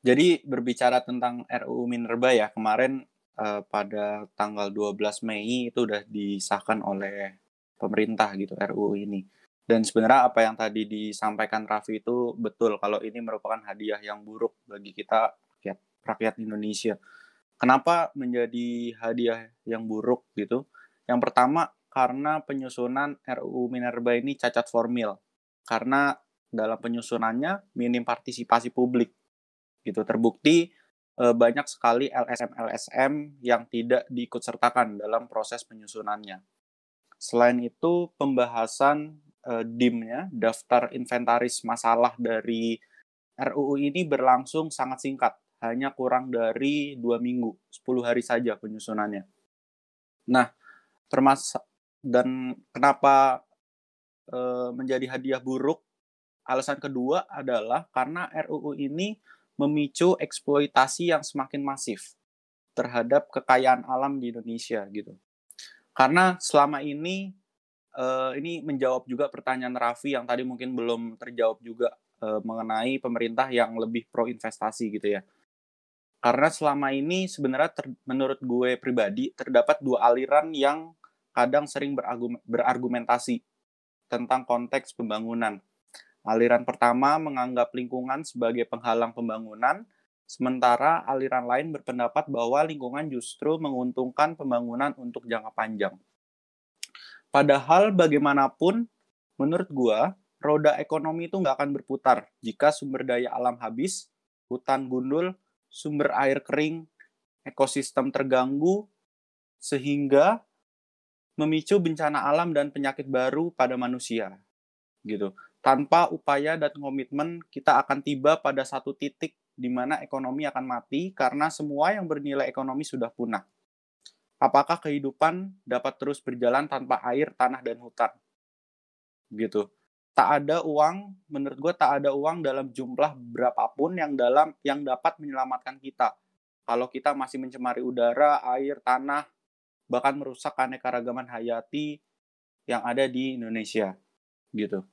Jadi berbicara tentang RUU Minerba ya, kemarin uh, pada tanggal 12 Mei itu udah disahkan oleh pemerintah gitu RUU ini. Dan sebenarnya apa yang tadi disampaikan Raffi itu betul kalau ini merupakan hadiah yang buruk bagi kita rakyat rakyat Indonesia. Kenapa menjadi hadiah yang buruk gitu? Yang pertama karena penyusunan RUU Minerba ini cacat formil. Karena dalam penyusunannya minim partisipasi publik. Gitu terbukti e, banyak sekali LSM-LSM yang tidak diikut sertakan dalam proses penyusunannya. Selain itu, pembahasan e, DIM-nya, daftar inventaris masalah dari RUU ini berlangsung sangat singkat, hanya kurang dari dua minggu, 10 hari saja penyusunannya. Nah, termas dan kenapa e, menjadi hadiah buruk? Alasan kedua adalah karena RUU ini memicu eksploitasi yang semakin masif terhadap kekayaan alam di Indonesia gitu. Karena selama ini e, ini menjawab juga pertanyaan Raffi yang tadi mungkin belum terjawab juga e, mengenai pemerintah yang lebih pro investasi gitu ya. Karena selama ini sebenarnya ter, menurut gue pribadi terdapat dua aliran yang kadang sering berargumentasi tentang konteks pembangunan. Aliran pertama menganggap lingkungan sebagai penghalang pembangunan, sementara aliran lain berpendapat bahwa lingkungan justru menguntungkan pembangunan untuk jangka panjang. Padahal bagaimanapun, menurut gua, roda ekonomi itu nggak akan berputar jika sumber daya alam habis, hutan gundul, sumber air kering, ekosistem terganggu, sehingga memicu bencana alam dan penyakit baru pada manusia. Gitu. Tanpa upaya dan komitmen, kita akan tiba pada satu titik di mana ekonomi akan mati karena semua yang bernilai ekonomi sudah punah. Apakah kehidupan dapat terus berjalan tanpa air, tanah, dan hutan? Gitu. Tak ada uang, menurut gue tak ada uang dalam jumlah berapapun yang dalam yang dapat menyelamatkan kita. Kalau kita masih mencemari udara, air, tanah, bahkan merusak keanekaragaman hayati yang ada di Indonesia gitu.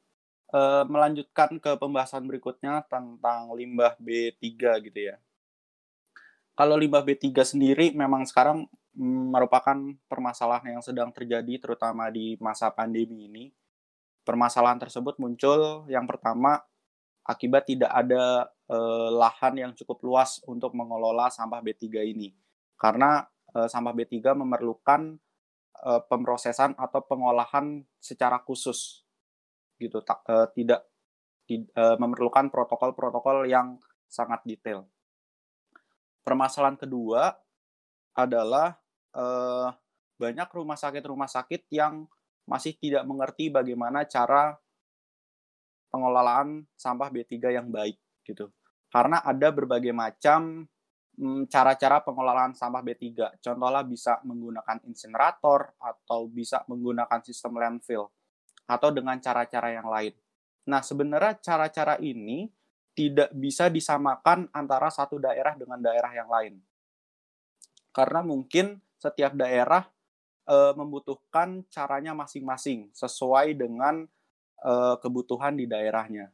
E, melanjutkan ke pembahasan berikutnya tentang limbah B3 gitu ya. Kalau limbah B3 sendiri memang sekarang merupakan permasalahan yang sedang terjadi terutama di masa pandemi ini. Permasalahan tersebut muncul yang pertama akibat tidak ada e, lahan yang cukup luas untuk mengelola sampah B3 ini. Karena uh, sampah B3 memerlukan uh, pemrosesan atau pengolahan secara khusus gitu tak, uh, tidak uh, memerlukan protokol-protokol yang sangat detail. Permasalahan kedua adalah uh, banyak rumah sakit-rumah sakit yang masih tidak mengerti bagaimana cara pengelolaan sampah B3 yang baik gitu. Karena ada berbagai macam mm, cara-cara pengelolaan sampah B3. Contohnya bisa menggunakan insinerator atau bisa menggunakan sistem landfill atau dengan cara-cara yang lain. Nah, sebenarnya cara-cara ini tidak bisa disamakan antara satu daerah dengan daerah yang lain. Karena mungkin setiap daerah e, membutuhkan caranya masing-masing sesuai dengan e, kebutuhan di daerahnya.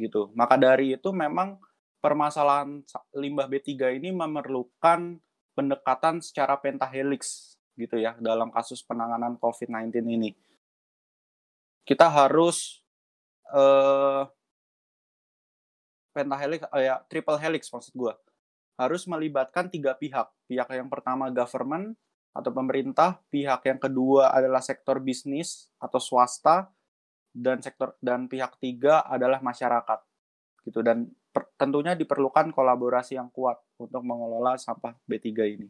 Gitu. Maka dari itu memang permasalahan limbah B3 ini memerlukan pendekatan secara pentahelix gitu ya dalam kasus penanganan COVID-19 ini. Kita harus uh, pentahelix uh, ya triple helix maksud gue harus melibatkan tiga pihak pihak yang pertama government atau pemerintah pihak yang kedua adalah sektor bisnis atau swasta dan sektor dan pihak tiga adalah masyarakat gitu dan per, tentunya diperlukan kolaborasi yang kuat untuk mengelola sampah B3 ini.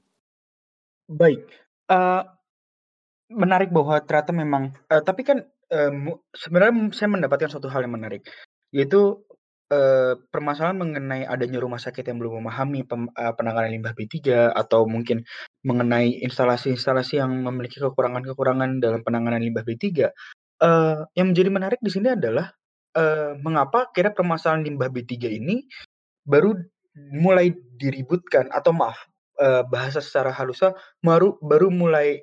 Baik, uh, menarik bahwa ternyata memang uh, tapi kan um, sebenarnya saya mendapatkan suatu hal yang menarik, yaitu, uh, permasalahan mengenai adanya rumah sakit yang belum memahami pem uh, penanganan limbah B3 atau mungkin mengenai instalasi-instalasi yang memiliki kekurangan-kekurangan dalam penanganan limbah B3. Uh, yang menjadi menarik di sini adalah, mengapa kira permasalahan limbah B3 ini baru mulai diributkan atau maaf, bahasa secara halusnya baru baru mulai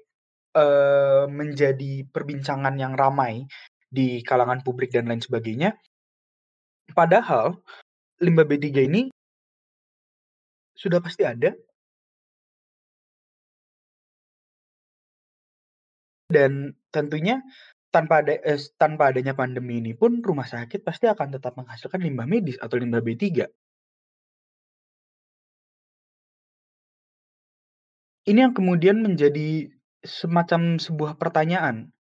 menjadi perbincangan yang ramai di kalangan publik dan lain sebagainya. Padahal limbah B3 ini sudah pasti ada. Dan tentunya tanpa ada eh, tanpa adanya pandemi ini pun rumah sakit pasti akan tetap menghasilkan limbah medis atau limbah B3. Ini yang kemudian menjadi semacam sebuah pertanyaan.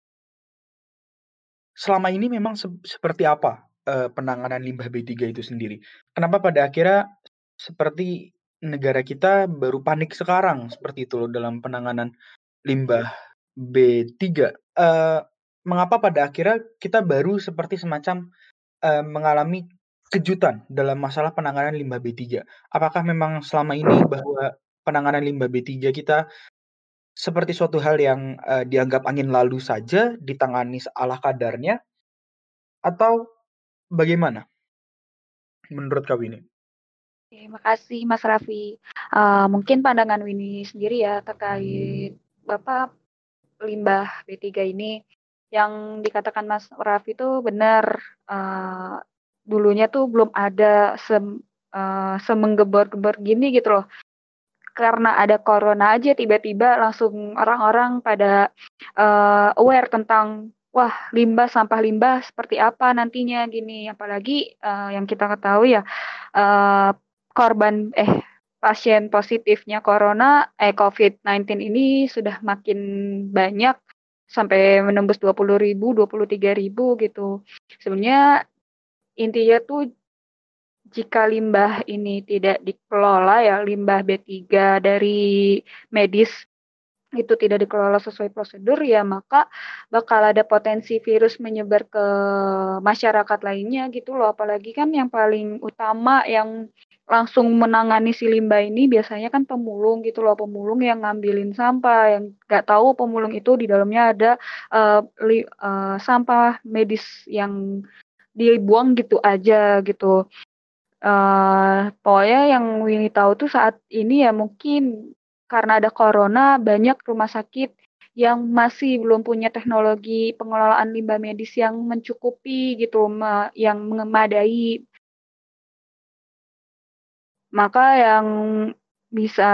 Selama ini memang se seperti apa, uh, penanganan limbah B3 itu sendiri? Kenapa pada akhirnya seperti negara kita baru panik sekarang seperti itu loh dalam penanganan limbah B3? Uh, eh, mengapa pada akhirnya kita baru seperti semacam, uh, mengalami kejutan dalam masalah penanganan limbah B3? Apakah memang selama ini bahwa penanganan limbah B3 kita seperti suatu hal yang, uh, dianggap angin lalu saja, ditangani seala kadarnya, atau bagaimana menurut kau ini? Terima kasih Mas Raffi. Uh, mungkin pandangan Winnie sendiri ya terkait Bapak limbah B3 ini, yang dikatakan Mas Raffi itu benar, uh, dulunya tuh belum ada sem uh, semenggebor-gebor gini gitu loh karena ada corona aja tiba-tiba langsung orang-orang pada uh, aware tentang wah limbah sampah limbah seperti apa nantinya gini apalagi uh, yang kita ketahui ya uh, korban eh pasien positifnya corona eh COVID-19 ini sudah makin banyak sampai menembus 20 ribu, 23 ribu gitu. Sebenarnya intinya tuh jika limbah ini tidak dikelola ya, limbah B3 dari medis itu tidak dikelola sesuai prosedur ya maka bakal ada potensi virus menyebar ke masyarakat lainnya gitu loh. Apalagi kan yang paling utama yang langsung menangani si limbah ini biasanya kan pemulung gitu loh. Pemulung yang ngambilin sampah yang nggak tahu pemulung itu di dalamnya ada uh, li, uh, sampah medis yang dibuang gitu aja gitu. Uh, pokoknya yang Winnie tahu tuh saat ini ya mungkin karena ada corona banyak rumah sakit yang masih belum punya teknologi pengelolaan limbah medis yang mencukupi gitu, yang memadai. Maka yang bisa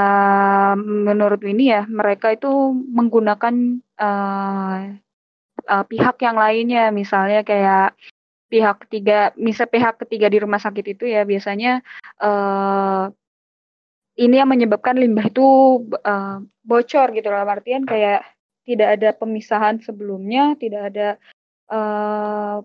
menurut Winnie ya mereka itu menggunakan, uh, uh, pihak yang lainnya misalnya kayak pihak ketiga, misal pihak ketiga di rumah sakit itu ya biasanya uh, ini yang menyebabkan limbah itu uh, bocor gitu loh, artian kayak tidak ada pemisahan sebelumnya, tidak ada uh,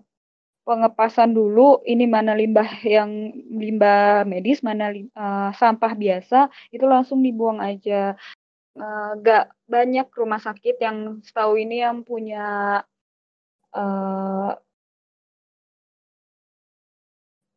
pengepasan dulu ini mana limbah yang limbah medis, mana uh, sampah biasa itu langsung dibuang aja. Uh, gak banyak rumah sakit yang setahu ini yang punya uh,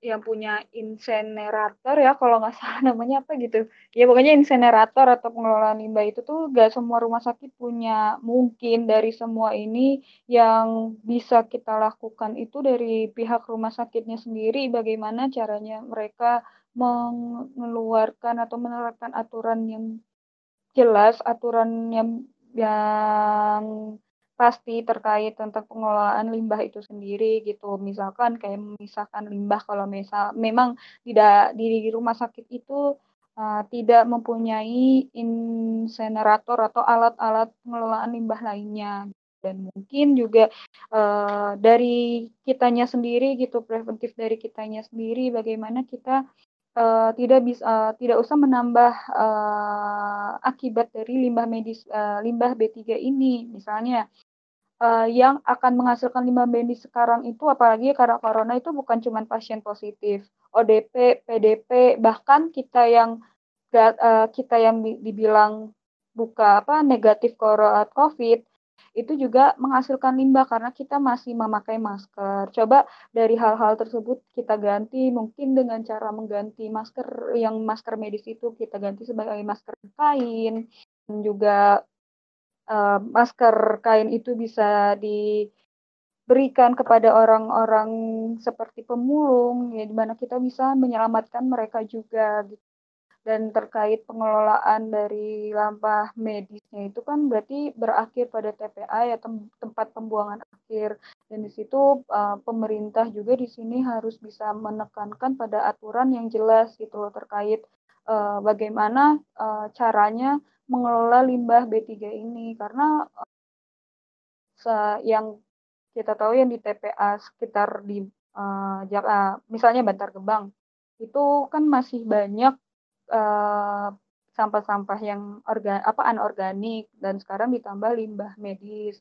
yang punya insenerator ya kalau nggak salah namanya apa gitu. Ya pokoknya insenerator atau pengelolaan limbah itu tuh gak semua rumah sakit punya. Mungkin dari semua ini yang bisa kita lakukan itu dari pihak rumah sakitnya sendiri bagaimana caranya mereka mengeluarkan atau menerapkan aturan yang jelas aturan yang yang pasti terkait tentang pengelolaan limbah itu sendiri gitu. Misalkan kayak memisahkan limbah kalau misal memang tidak di rumah sakit itu uh, tidak mempunyai insenerator atau alat-alat pengelolaan limbah lainnya dan mungkin juga uh, dari kitanya sendiri gitu preventif dari kitanya sendiri bagaimana kita uh, tidak bisa uh, tidak usah menambah uh, akibat dari limbah medis uh, limbah B3 ini misalnya uh, yang akan menghasilkan limbah medis sekarang itu apalagi karena corona itu bukan cuma pasien positif, ODP, PDP, bahkan kita yang uh, kita yang dibilang buka apa negatif corona COVID itu juga menghasilkan limbah karena kita masih memakai masker. Coba dari hal-hal tersebut kita ganti mungkin dengan cara mengganti masker yang masker medis itu kita ganti sebagai masker kain dan juga uh, masker kain itu bisa diberikan kepada orang-orang seperti pemulung, ya di mana kita bisa menyelamatkan mereka juga gitu. Dan terkait pengelolaan dari limbah medisnya itu kan berarti berakhir pada TPA ya tem tempat pembuangan akhir. Dan di situ uh, pemerintah juga di sini harus bisa menekankan pada aturan yang jelas gitu loh terkait uh, bagaimana uh, caranya mengelola limbah B3 ini. Karena uh, yang kita tahu yang di TPA sekitar di uh, misalnya Bantar Gebang itu kan masih banyak sampah-sampah uh, yang organ apa anorganik. Dan sekarang ditambah limbah medis.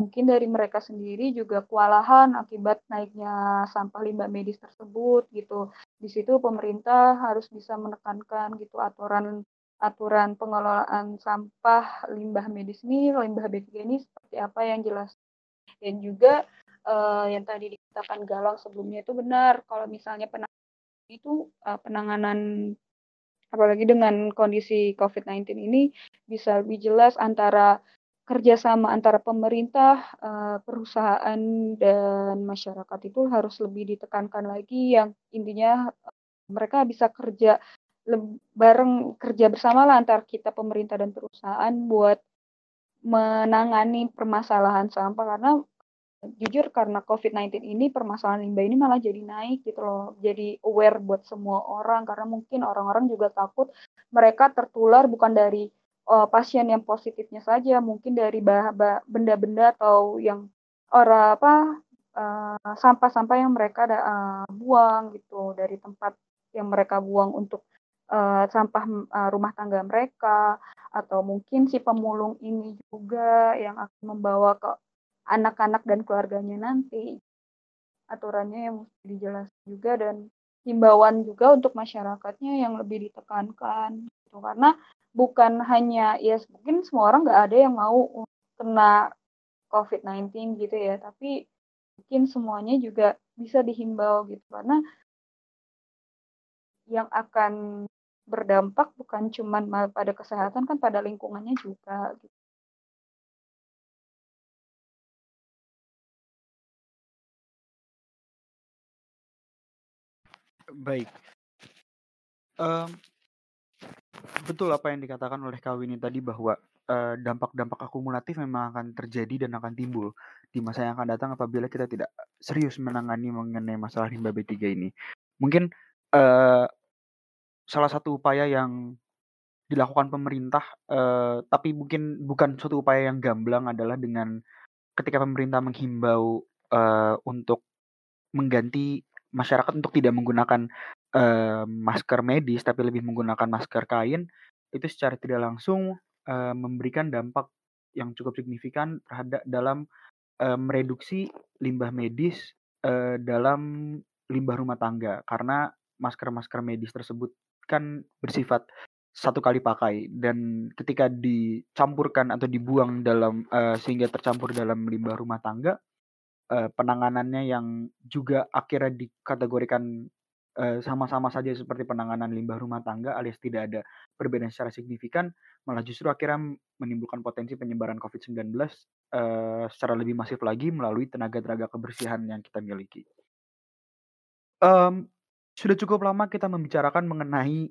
Mungkin dari mereka sendiri juga kewalahan akibat naiknya sampah limbah medis tersebut gitu. Di situ pemerintah harus bisa menekankan gitu aturan aturan pengelolaan sampah limbah medis ini, limbah B3 ini seperti apa yang jelas. Dan juga uh, yang tadi dikatakan Galang sebelumnya itu benar, kalau misalnya penanganan itu uh, penanganan apalagi dengan kondisi COVID-19 ini bisa lebih jelas antara kerjasama antara pemerintah, uh, perusahaan dan masyarakat itu harus lebih ditekankan lagi yang intinya mereka bisa kerja bareng kerja bersama lah antar kita pemerintah dan perusahaan buat menangani permasalahan sampah. Karena jujur karena COVID-19 ini permasalahan limbah ini malah jadi naik gitu loh. Jadi aware buat semua orang. Karena mungkin orang-orang juga takut mereka tertular bukan dari uh, pasien yang positifnya saja, mungkin dari benda-benda atau yang orang apa sampah sampah-sampah yang mereka uh, buang gitu. Dari tempat yang mereka buang untuk uh, sampah uh, rumah tangga mereka atau mungkin si pemulung ini juga yang akan membawa ke anak-anak dan keluarganya nanti. Aturannya yang mesti dijelaskan juga dan himbauan juga untuk masyarakatnya yang lebih ditekankan gitu. Karena bukan hanya ya mungkin semua orang nggak ada yang mau kena COVID-19 gitu ya. Tapi mungkin semuanya juga bisa dihimbau gitu. Karena yang akan berdampak bukan cuma pada kesehatan kan pada lingkungannya juga gitu. Baik. Um, betul apa yang dikatakan oleh Kak Winnie tadi bahwa dampak-dampak uh, akumulatif memang akan terjadi dan akan timbul di masa yang akan datang apabila kita tidak serius menangani mengenai masalah limbah B3 ini. Mungkin uh, salah satu upaya yang dilakukan pemerintah, uh, tapi mungkin bukan suatu upaya yang gamblang adalah dengan ketika pemerintah menghimbau, uh, untuk mengganti masyarakat untuk tidak menggunakan, uh, masker medis, tapi lebih menggunakan masker kain, itu secara tidak langsung, uh, memberikan dampak yang cukup signifikan terhadap dalam, uh, mereduksi limbah medis, uh, dalam limbah rumah tangga. Karena masker-masker medis tersebut kan bersifat satu kali pakai dan ketika dicampurkan atau dibuang dalam uh, sehingga tercampur dalam limbah rumah tangga uh, penanganannya yang juga akhirnya dikategorikan uh, sama-sama saja seperti penanganan limbah rumah tangga alias tidak ada perbedaan secara signifikan, malah justru akhirnya menimbulkan potensi penyebaran COVID-19 uh, secara lebih masif lagi melalui tenaga-tenaga kebersihan yang kita miliki. Um, sudah cukup lama kita membicarakan mengenai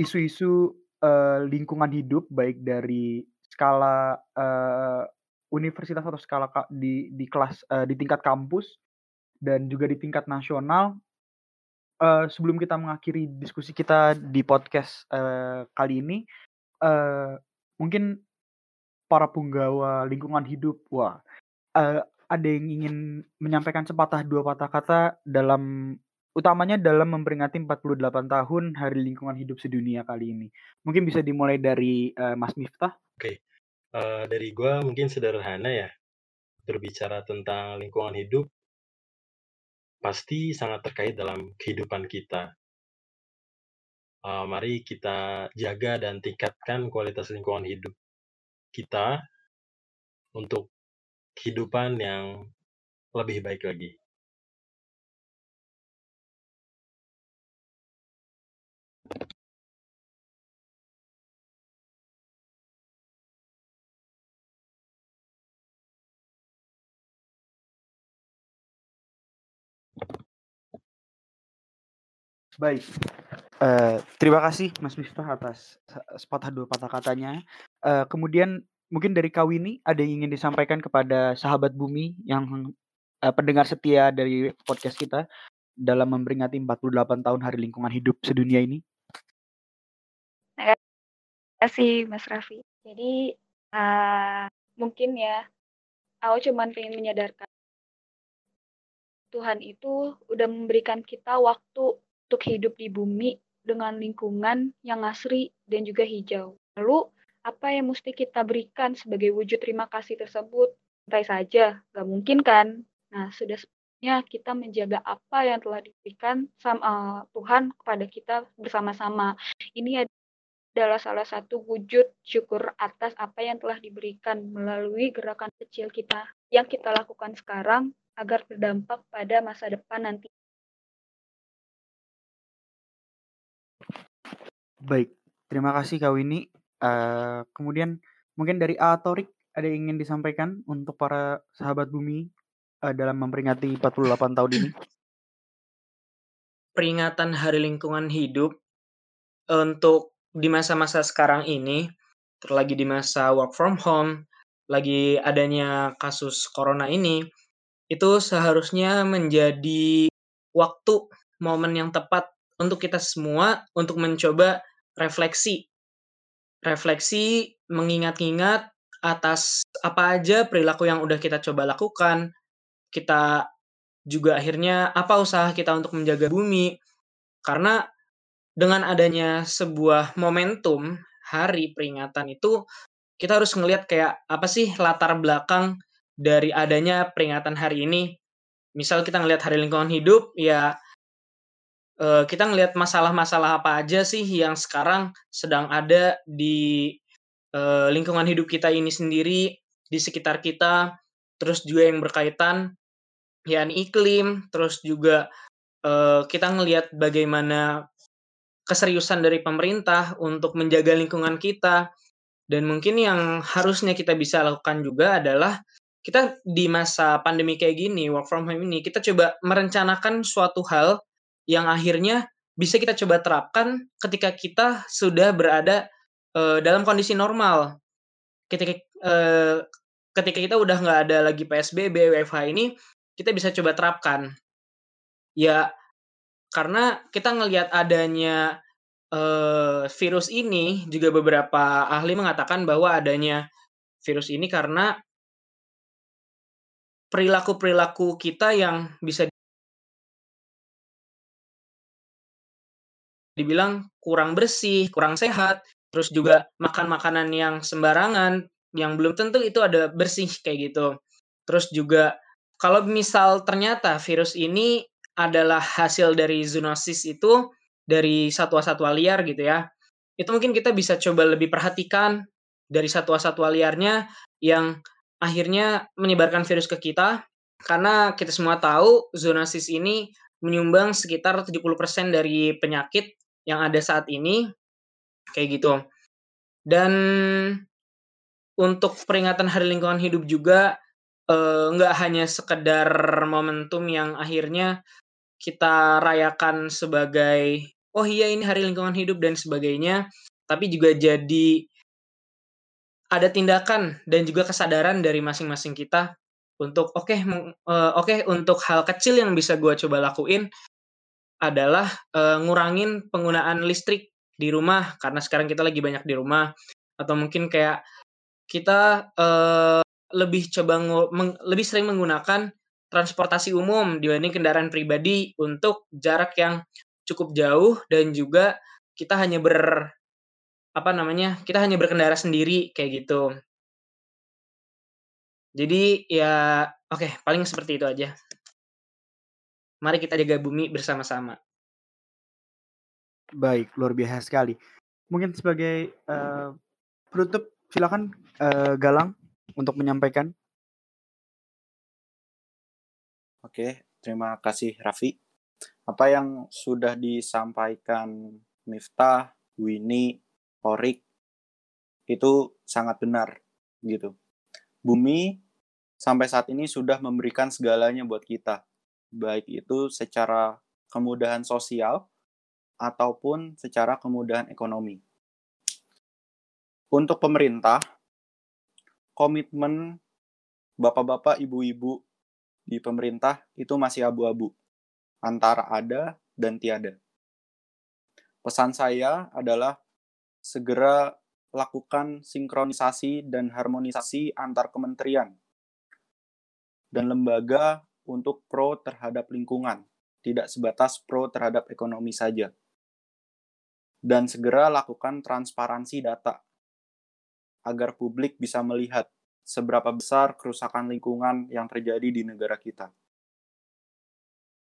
isu-isu uh, lingkungan hidup baik dari skala uh, universitas atau skala di di kelas uh, di tingkat kampus dan juga di tingkat nasional. Uh, sebelum kita mengakhiri diskusi kita di podcast uh, kali ini, uh, mungkin para punggawa lingkungan hidup, wah, uh, ada yang ingin menyampaikan sepatah dua patah kata dalam utamanya dalam memperingati 48 tahun Hari Lingkungan Hidup Sedunia kali ini. Mungkin bisa dimulai dari uh, Mas Miftah. Oke, uh, dari gue mungkin sederhana ya, berbicara tentang lingkungan hidup pasti sangat terkait dalam kehidupan kita. Uh, mari kita jaga dan tingkatkan kualitas lingkungan hidup kita untuk kehidupan yang lebih baik lagi. Baik. Uh, terima kasih Mas Miftah atas sepatah dua patah katanya. Uh, kemudian mungkin dari Kawini ada yang ingin disampaikan kepada sahabat bumi yang uh, pendengar setia dari podcast kita dalam memperingati 48 tahun Hari Lingkungan Hidup sedunia ini. Terima kasih Mas Raffi. Jadi uh, mungkin ya, aku cuma pengen menyadarkan Tuhan itu udah memberikan kita waktu untuk hidup di bumi dengan lingkungan yang asri dan juga hijau. Lalu, apa yang mesti kita berikan sebagai wujud terima kasih tersebut? Santai saja, gak mungkin kan? Nah, sudah sebenarnya kita menjaga apa yang telah diberikan sama uh, Tuhan kepada kita bersama-sama. Ini adalah salah satu wujud syukur atas apa yang telah diberikan melalui gerakan kecil kita yang kita lakukan sekarang agar berdampak pada masa depan nanti. Baik, terima kasih Kak Winnie. Uh, kemudian mungkin dari A Torik ada yang ingin disampaikan untuk para sahabat bumi uh, dalam memperingati 48 tahun ini? Peringatan Hari Lingkungan Hidup untuk di masa-masa sekarang ini, terlagi di masa work from home, lagi adanya kasus corona ini, itu seharusnya menjadi waktu momen yang tepat untuk kita semua untuk mencoba refleksi. Refleksi mengingat-ingat atas apa aja perilaku yang udah kita coba lakukan. Kita juga akhirnya apa usaha kita untuk menjaga bumi. Karena dengan adanya sebuah momentum hari peringatan itu kita harus ngelihat kayak apa sih latar belakang dari adanya peringatan hari ini. Misal kita ngelihat hari lingkungan hidup, ya uh, kita ngelihat masalah-masalah apa aja sih yang sekarang sedang ada di uh, lingkungan hidup kita ini sendiri, di sekitar kita, terus juga yang berkaitan ya iklim, terus juga uh, kita ngelihat bagaimana keseriusan dari pemerintah untuk menjaga lingkungan kita dan mungkin yang harusnya kita bisa lakukan juga adalah kita di masa pandemi kayak gini work from home ini kita coba merencanakan suatu hal yang akhirnya bisa kita coba terapkan ketika kita sudah berada uh, dalam kondisi normal. Ketika uh, ketika kita udah nggak ada lagi PSBB, WFH ini, kita bisa coba terapkan. Ya, karena kita ngelihat adanya uh, virus ini, juga beberapa ahli mengatakan bahwa adanya virus ini karena perilaku-perilaku kita yang bisa dibilang kurang bersih, kurang sehat, terus juga makan makanan yang sembarangan, yang belum tentu itu ada bersih kayak gitu. Terus juga kalau misal ternyata virus ini adalah hasil dari zoonosis itu dari satwa-satwa liar gitu ya. Itu mungkin kita bisa coba lebih perhatikan dari satwa-satwa liarnya yang akhirnya menyebarkan virus ke kita karena kita semua tahu zoonosis ini menyumbang sekitar 70% dari penyakit yang ada saat ini kayak gitu. Dan untuk peringatan Hari Lingkungan Hidup juga nggak hanya sekedar momentum yang akhirnya kita rayakan sebagai oh iya ini Hari Lingkungan Hidup dan sebagainya, tapi juga jadi ada tindakan dan juga kesadaran dari masing-masing kita untuk oke okay, uh, oke okay, untuk hal kecil yang bisa gue coba lakuin adalah uh, ngurangin penggunaan listrik di rumah karena sekarang kita lagi banyak di rumah. Atau mungkin kayak kita uh, lebih coba meng, lebih sering menggunakan transportasi umum dibanding kendaraan pribadi untuk jarak yang cukup jauh dan juga kita hanya ber apa namanya kita hanya berkendara sendiri kayak gitu. Jadi ya oke okay, paling seperti itu aja. Mari kita jaga bumi bersama-sama. Baik luar biasa sekali. Mungkin sebagai uh, penutup silakan uh, Galang untuk menyampaikan. Oke, terima kasih Raffi. Apa yang sudah disampaikan Miftah, Winnie, Orik itu sangat benar gitu. Bumi sampai saat ini sudah memberikan segalanya buat kita, baik itu secara kemudahan sosial ataupun secara kemudahan ekonomi. Untuk pemerintah, komitmen bapak-bapak, ibu-ibu di pemerintah itu masih abu-abu antara ada dan tiada. Pesan saya adalah segera lakukan sinkronisasi dan harmonisasi antar kementerian dan lembaga untuk pro terhadap lingkungan, tidak sebatas pro terhadap ekonomi saja. Dan segera lakukan transparansi data agar publik bisa melihat seberapa besar kerusakan lingkungan yang terjadi di negara kita.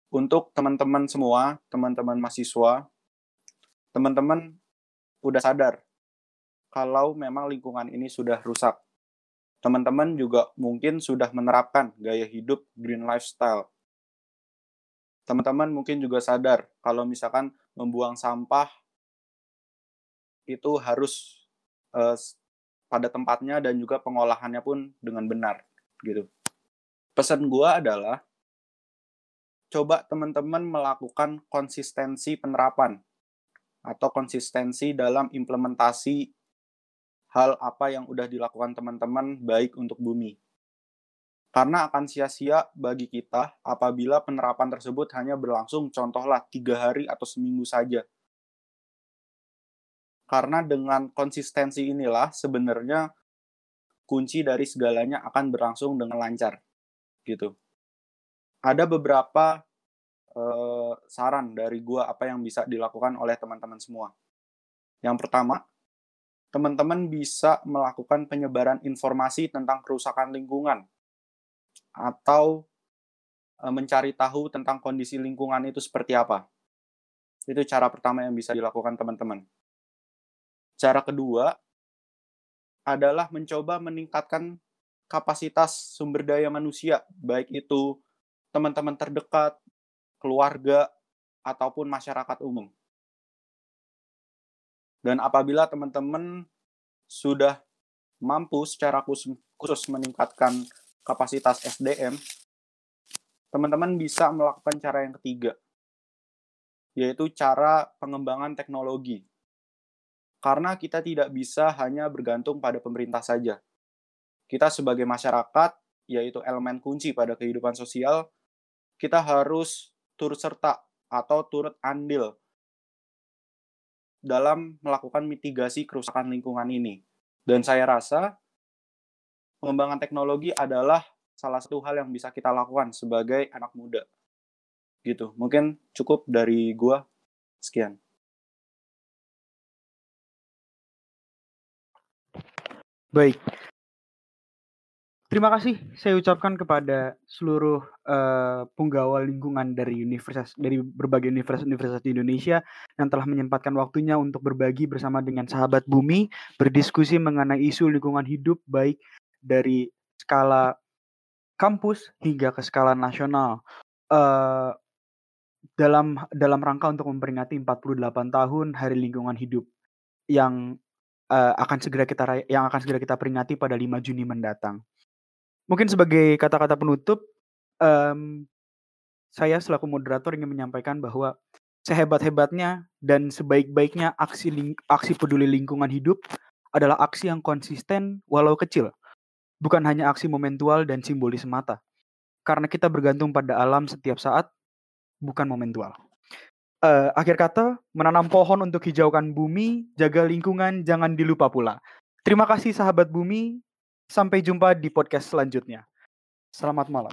Untuk teman-teman semua, teman-teman mahasiswa, teman-teman udah sadar kalau memang lingkungan ini sudah rusak. Teman-teman juga mungkin sudah menerapkan gaya hidup green lifestyle. Teman-teman mungkin juga sadar kalau misalkan membuang sampah itu harus uh, pada tempatnya dan juga pengolahannya pun dengan benar gitu. Pesan gue adalah coba teman-teman melakukan konsistensi penerapan atau konsistensi dalam implementasi hal apa yang udah dilakukan teman-teman baik untuk bumi. Karena akan sia-sia bagi kita apabila penerapan tersebut hanya berlangsung contohlah tiga hari atau seminggu saja karena dengan konsistensi inilah sebenarnya kunci dari segalanya akan berlangsung dengan lancar gitu. Ada beberapa uh, saran dari gua apa yang bisa dilakukan oleh teman-teman semua. Yang pertama teman-teman bisa melakukan penyebaran informasi tentang kerusakan lingkungan atau uh, mencari tahu tentang kondisi lingkungan itu seperti apa. Itu cara pertama yang bisa dilakukan teman-teman Cara kedua adalah mencoba meningkatkan kapasitas sumber daya manusia, baik itu teman-teman terdekat, keluarga, ataupun masyarakat umum. Dan apabila teman-teman sudah mampu secara khusus meningkatkan kapasitas SDM, teman-teman bisa melakukan cara yang ketiga, yaitu cara pengembangan teknologi karena kita tidak bisa hanya bergantung pada pemerintah saja. Kita sebagai masyarakat, yaitu elemen kunci pada kehidupan sosial, kita harus turut serta atau turut andil dalam melakukan mitigasi kerusakan lingkungan ini. Dan saya rasa pengembangan teknologi adalah salah satu hal yang bisa kita lakukan sebagai anak muda. Gitu. Mungkin cukup dari gua. Sekian. Baik. Terima kasih saya ucapkan kepada seluruh uh, penggawa lingkungan dari universitas dari berbagai universitas-universitas di Indonesia yang telah menyempatkan waktunya untuk berbagi bersama dengan sahabat bumi, berdiskusi mengenai isu lingkungan hidup baik dari skala kampus hingga ke skala nasional. Uh, dalam dalam rangka untuk memperingati 48 tahun Hari Lingkungan Hidup yang uh, akan segera kita yang akan segera kita peringati pada 5 Juni mendatang. Mungkin sebagai kata-kata penutup, um, saya selaku moderator ingin menyampaikan bahwa sehebat-hebatnya dan sebaik-baiknya aksi ling aksi peduli lingkungan hidup adalah aksi yang konsisten walau kecil, bukan hanya aksi momentual dan simbolis semata. Karena kita bergantung pada alam setiap saat, bukan momentual. Uh, akhir kata, menanam pohon untuk hijaukan bumi, jaga lingkungan, jangan dilupa pula. Terima kasih sahabat bumi, Sampai jumpa di podcast selanjutnya. Selamat malam.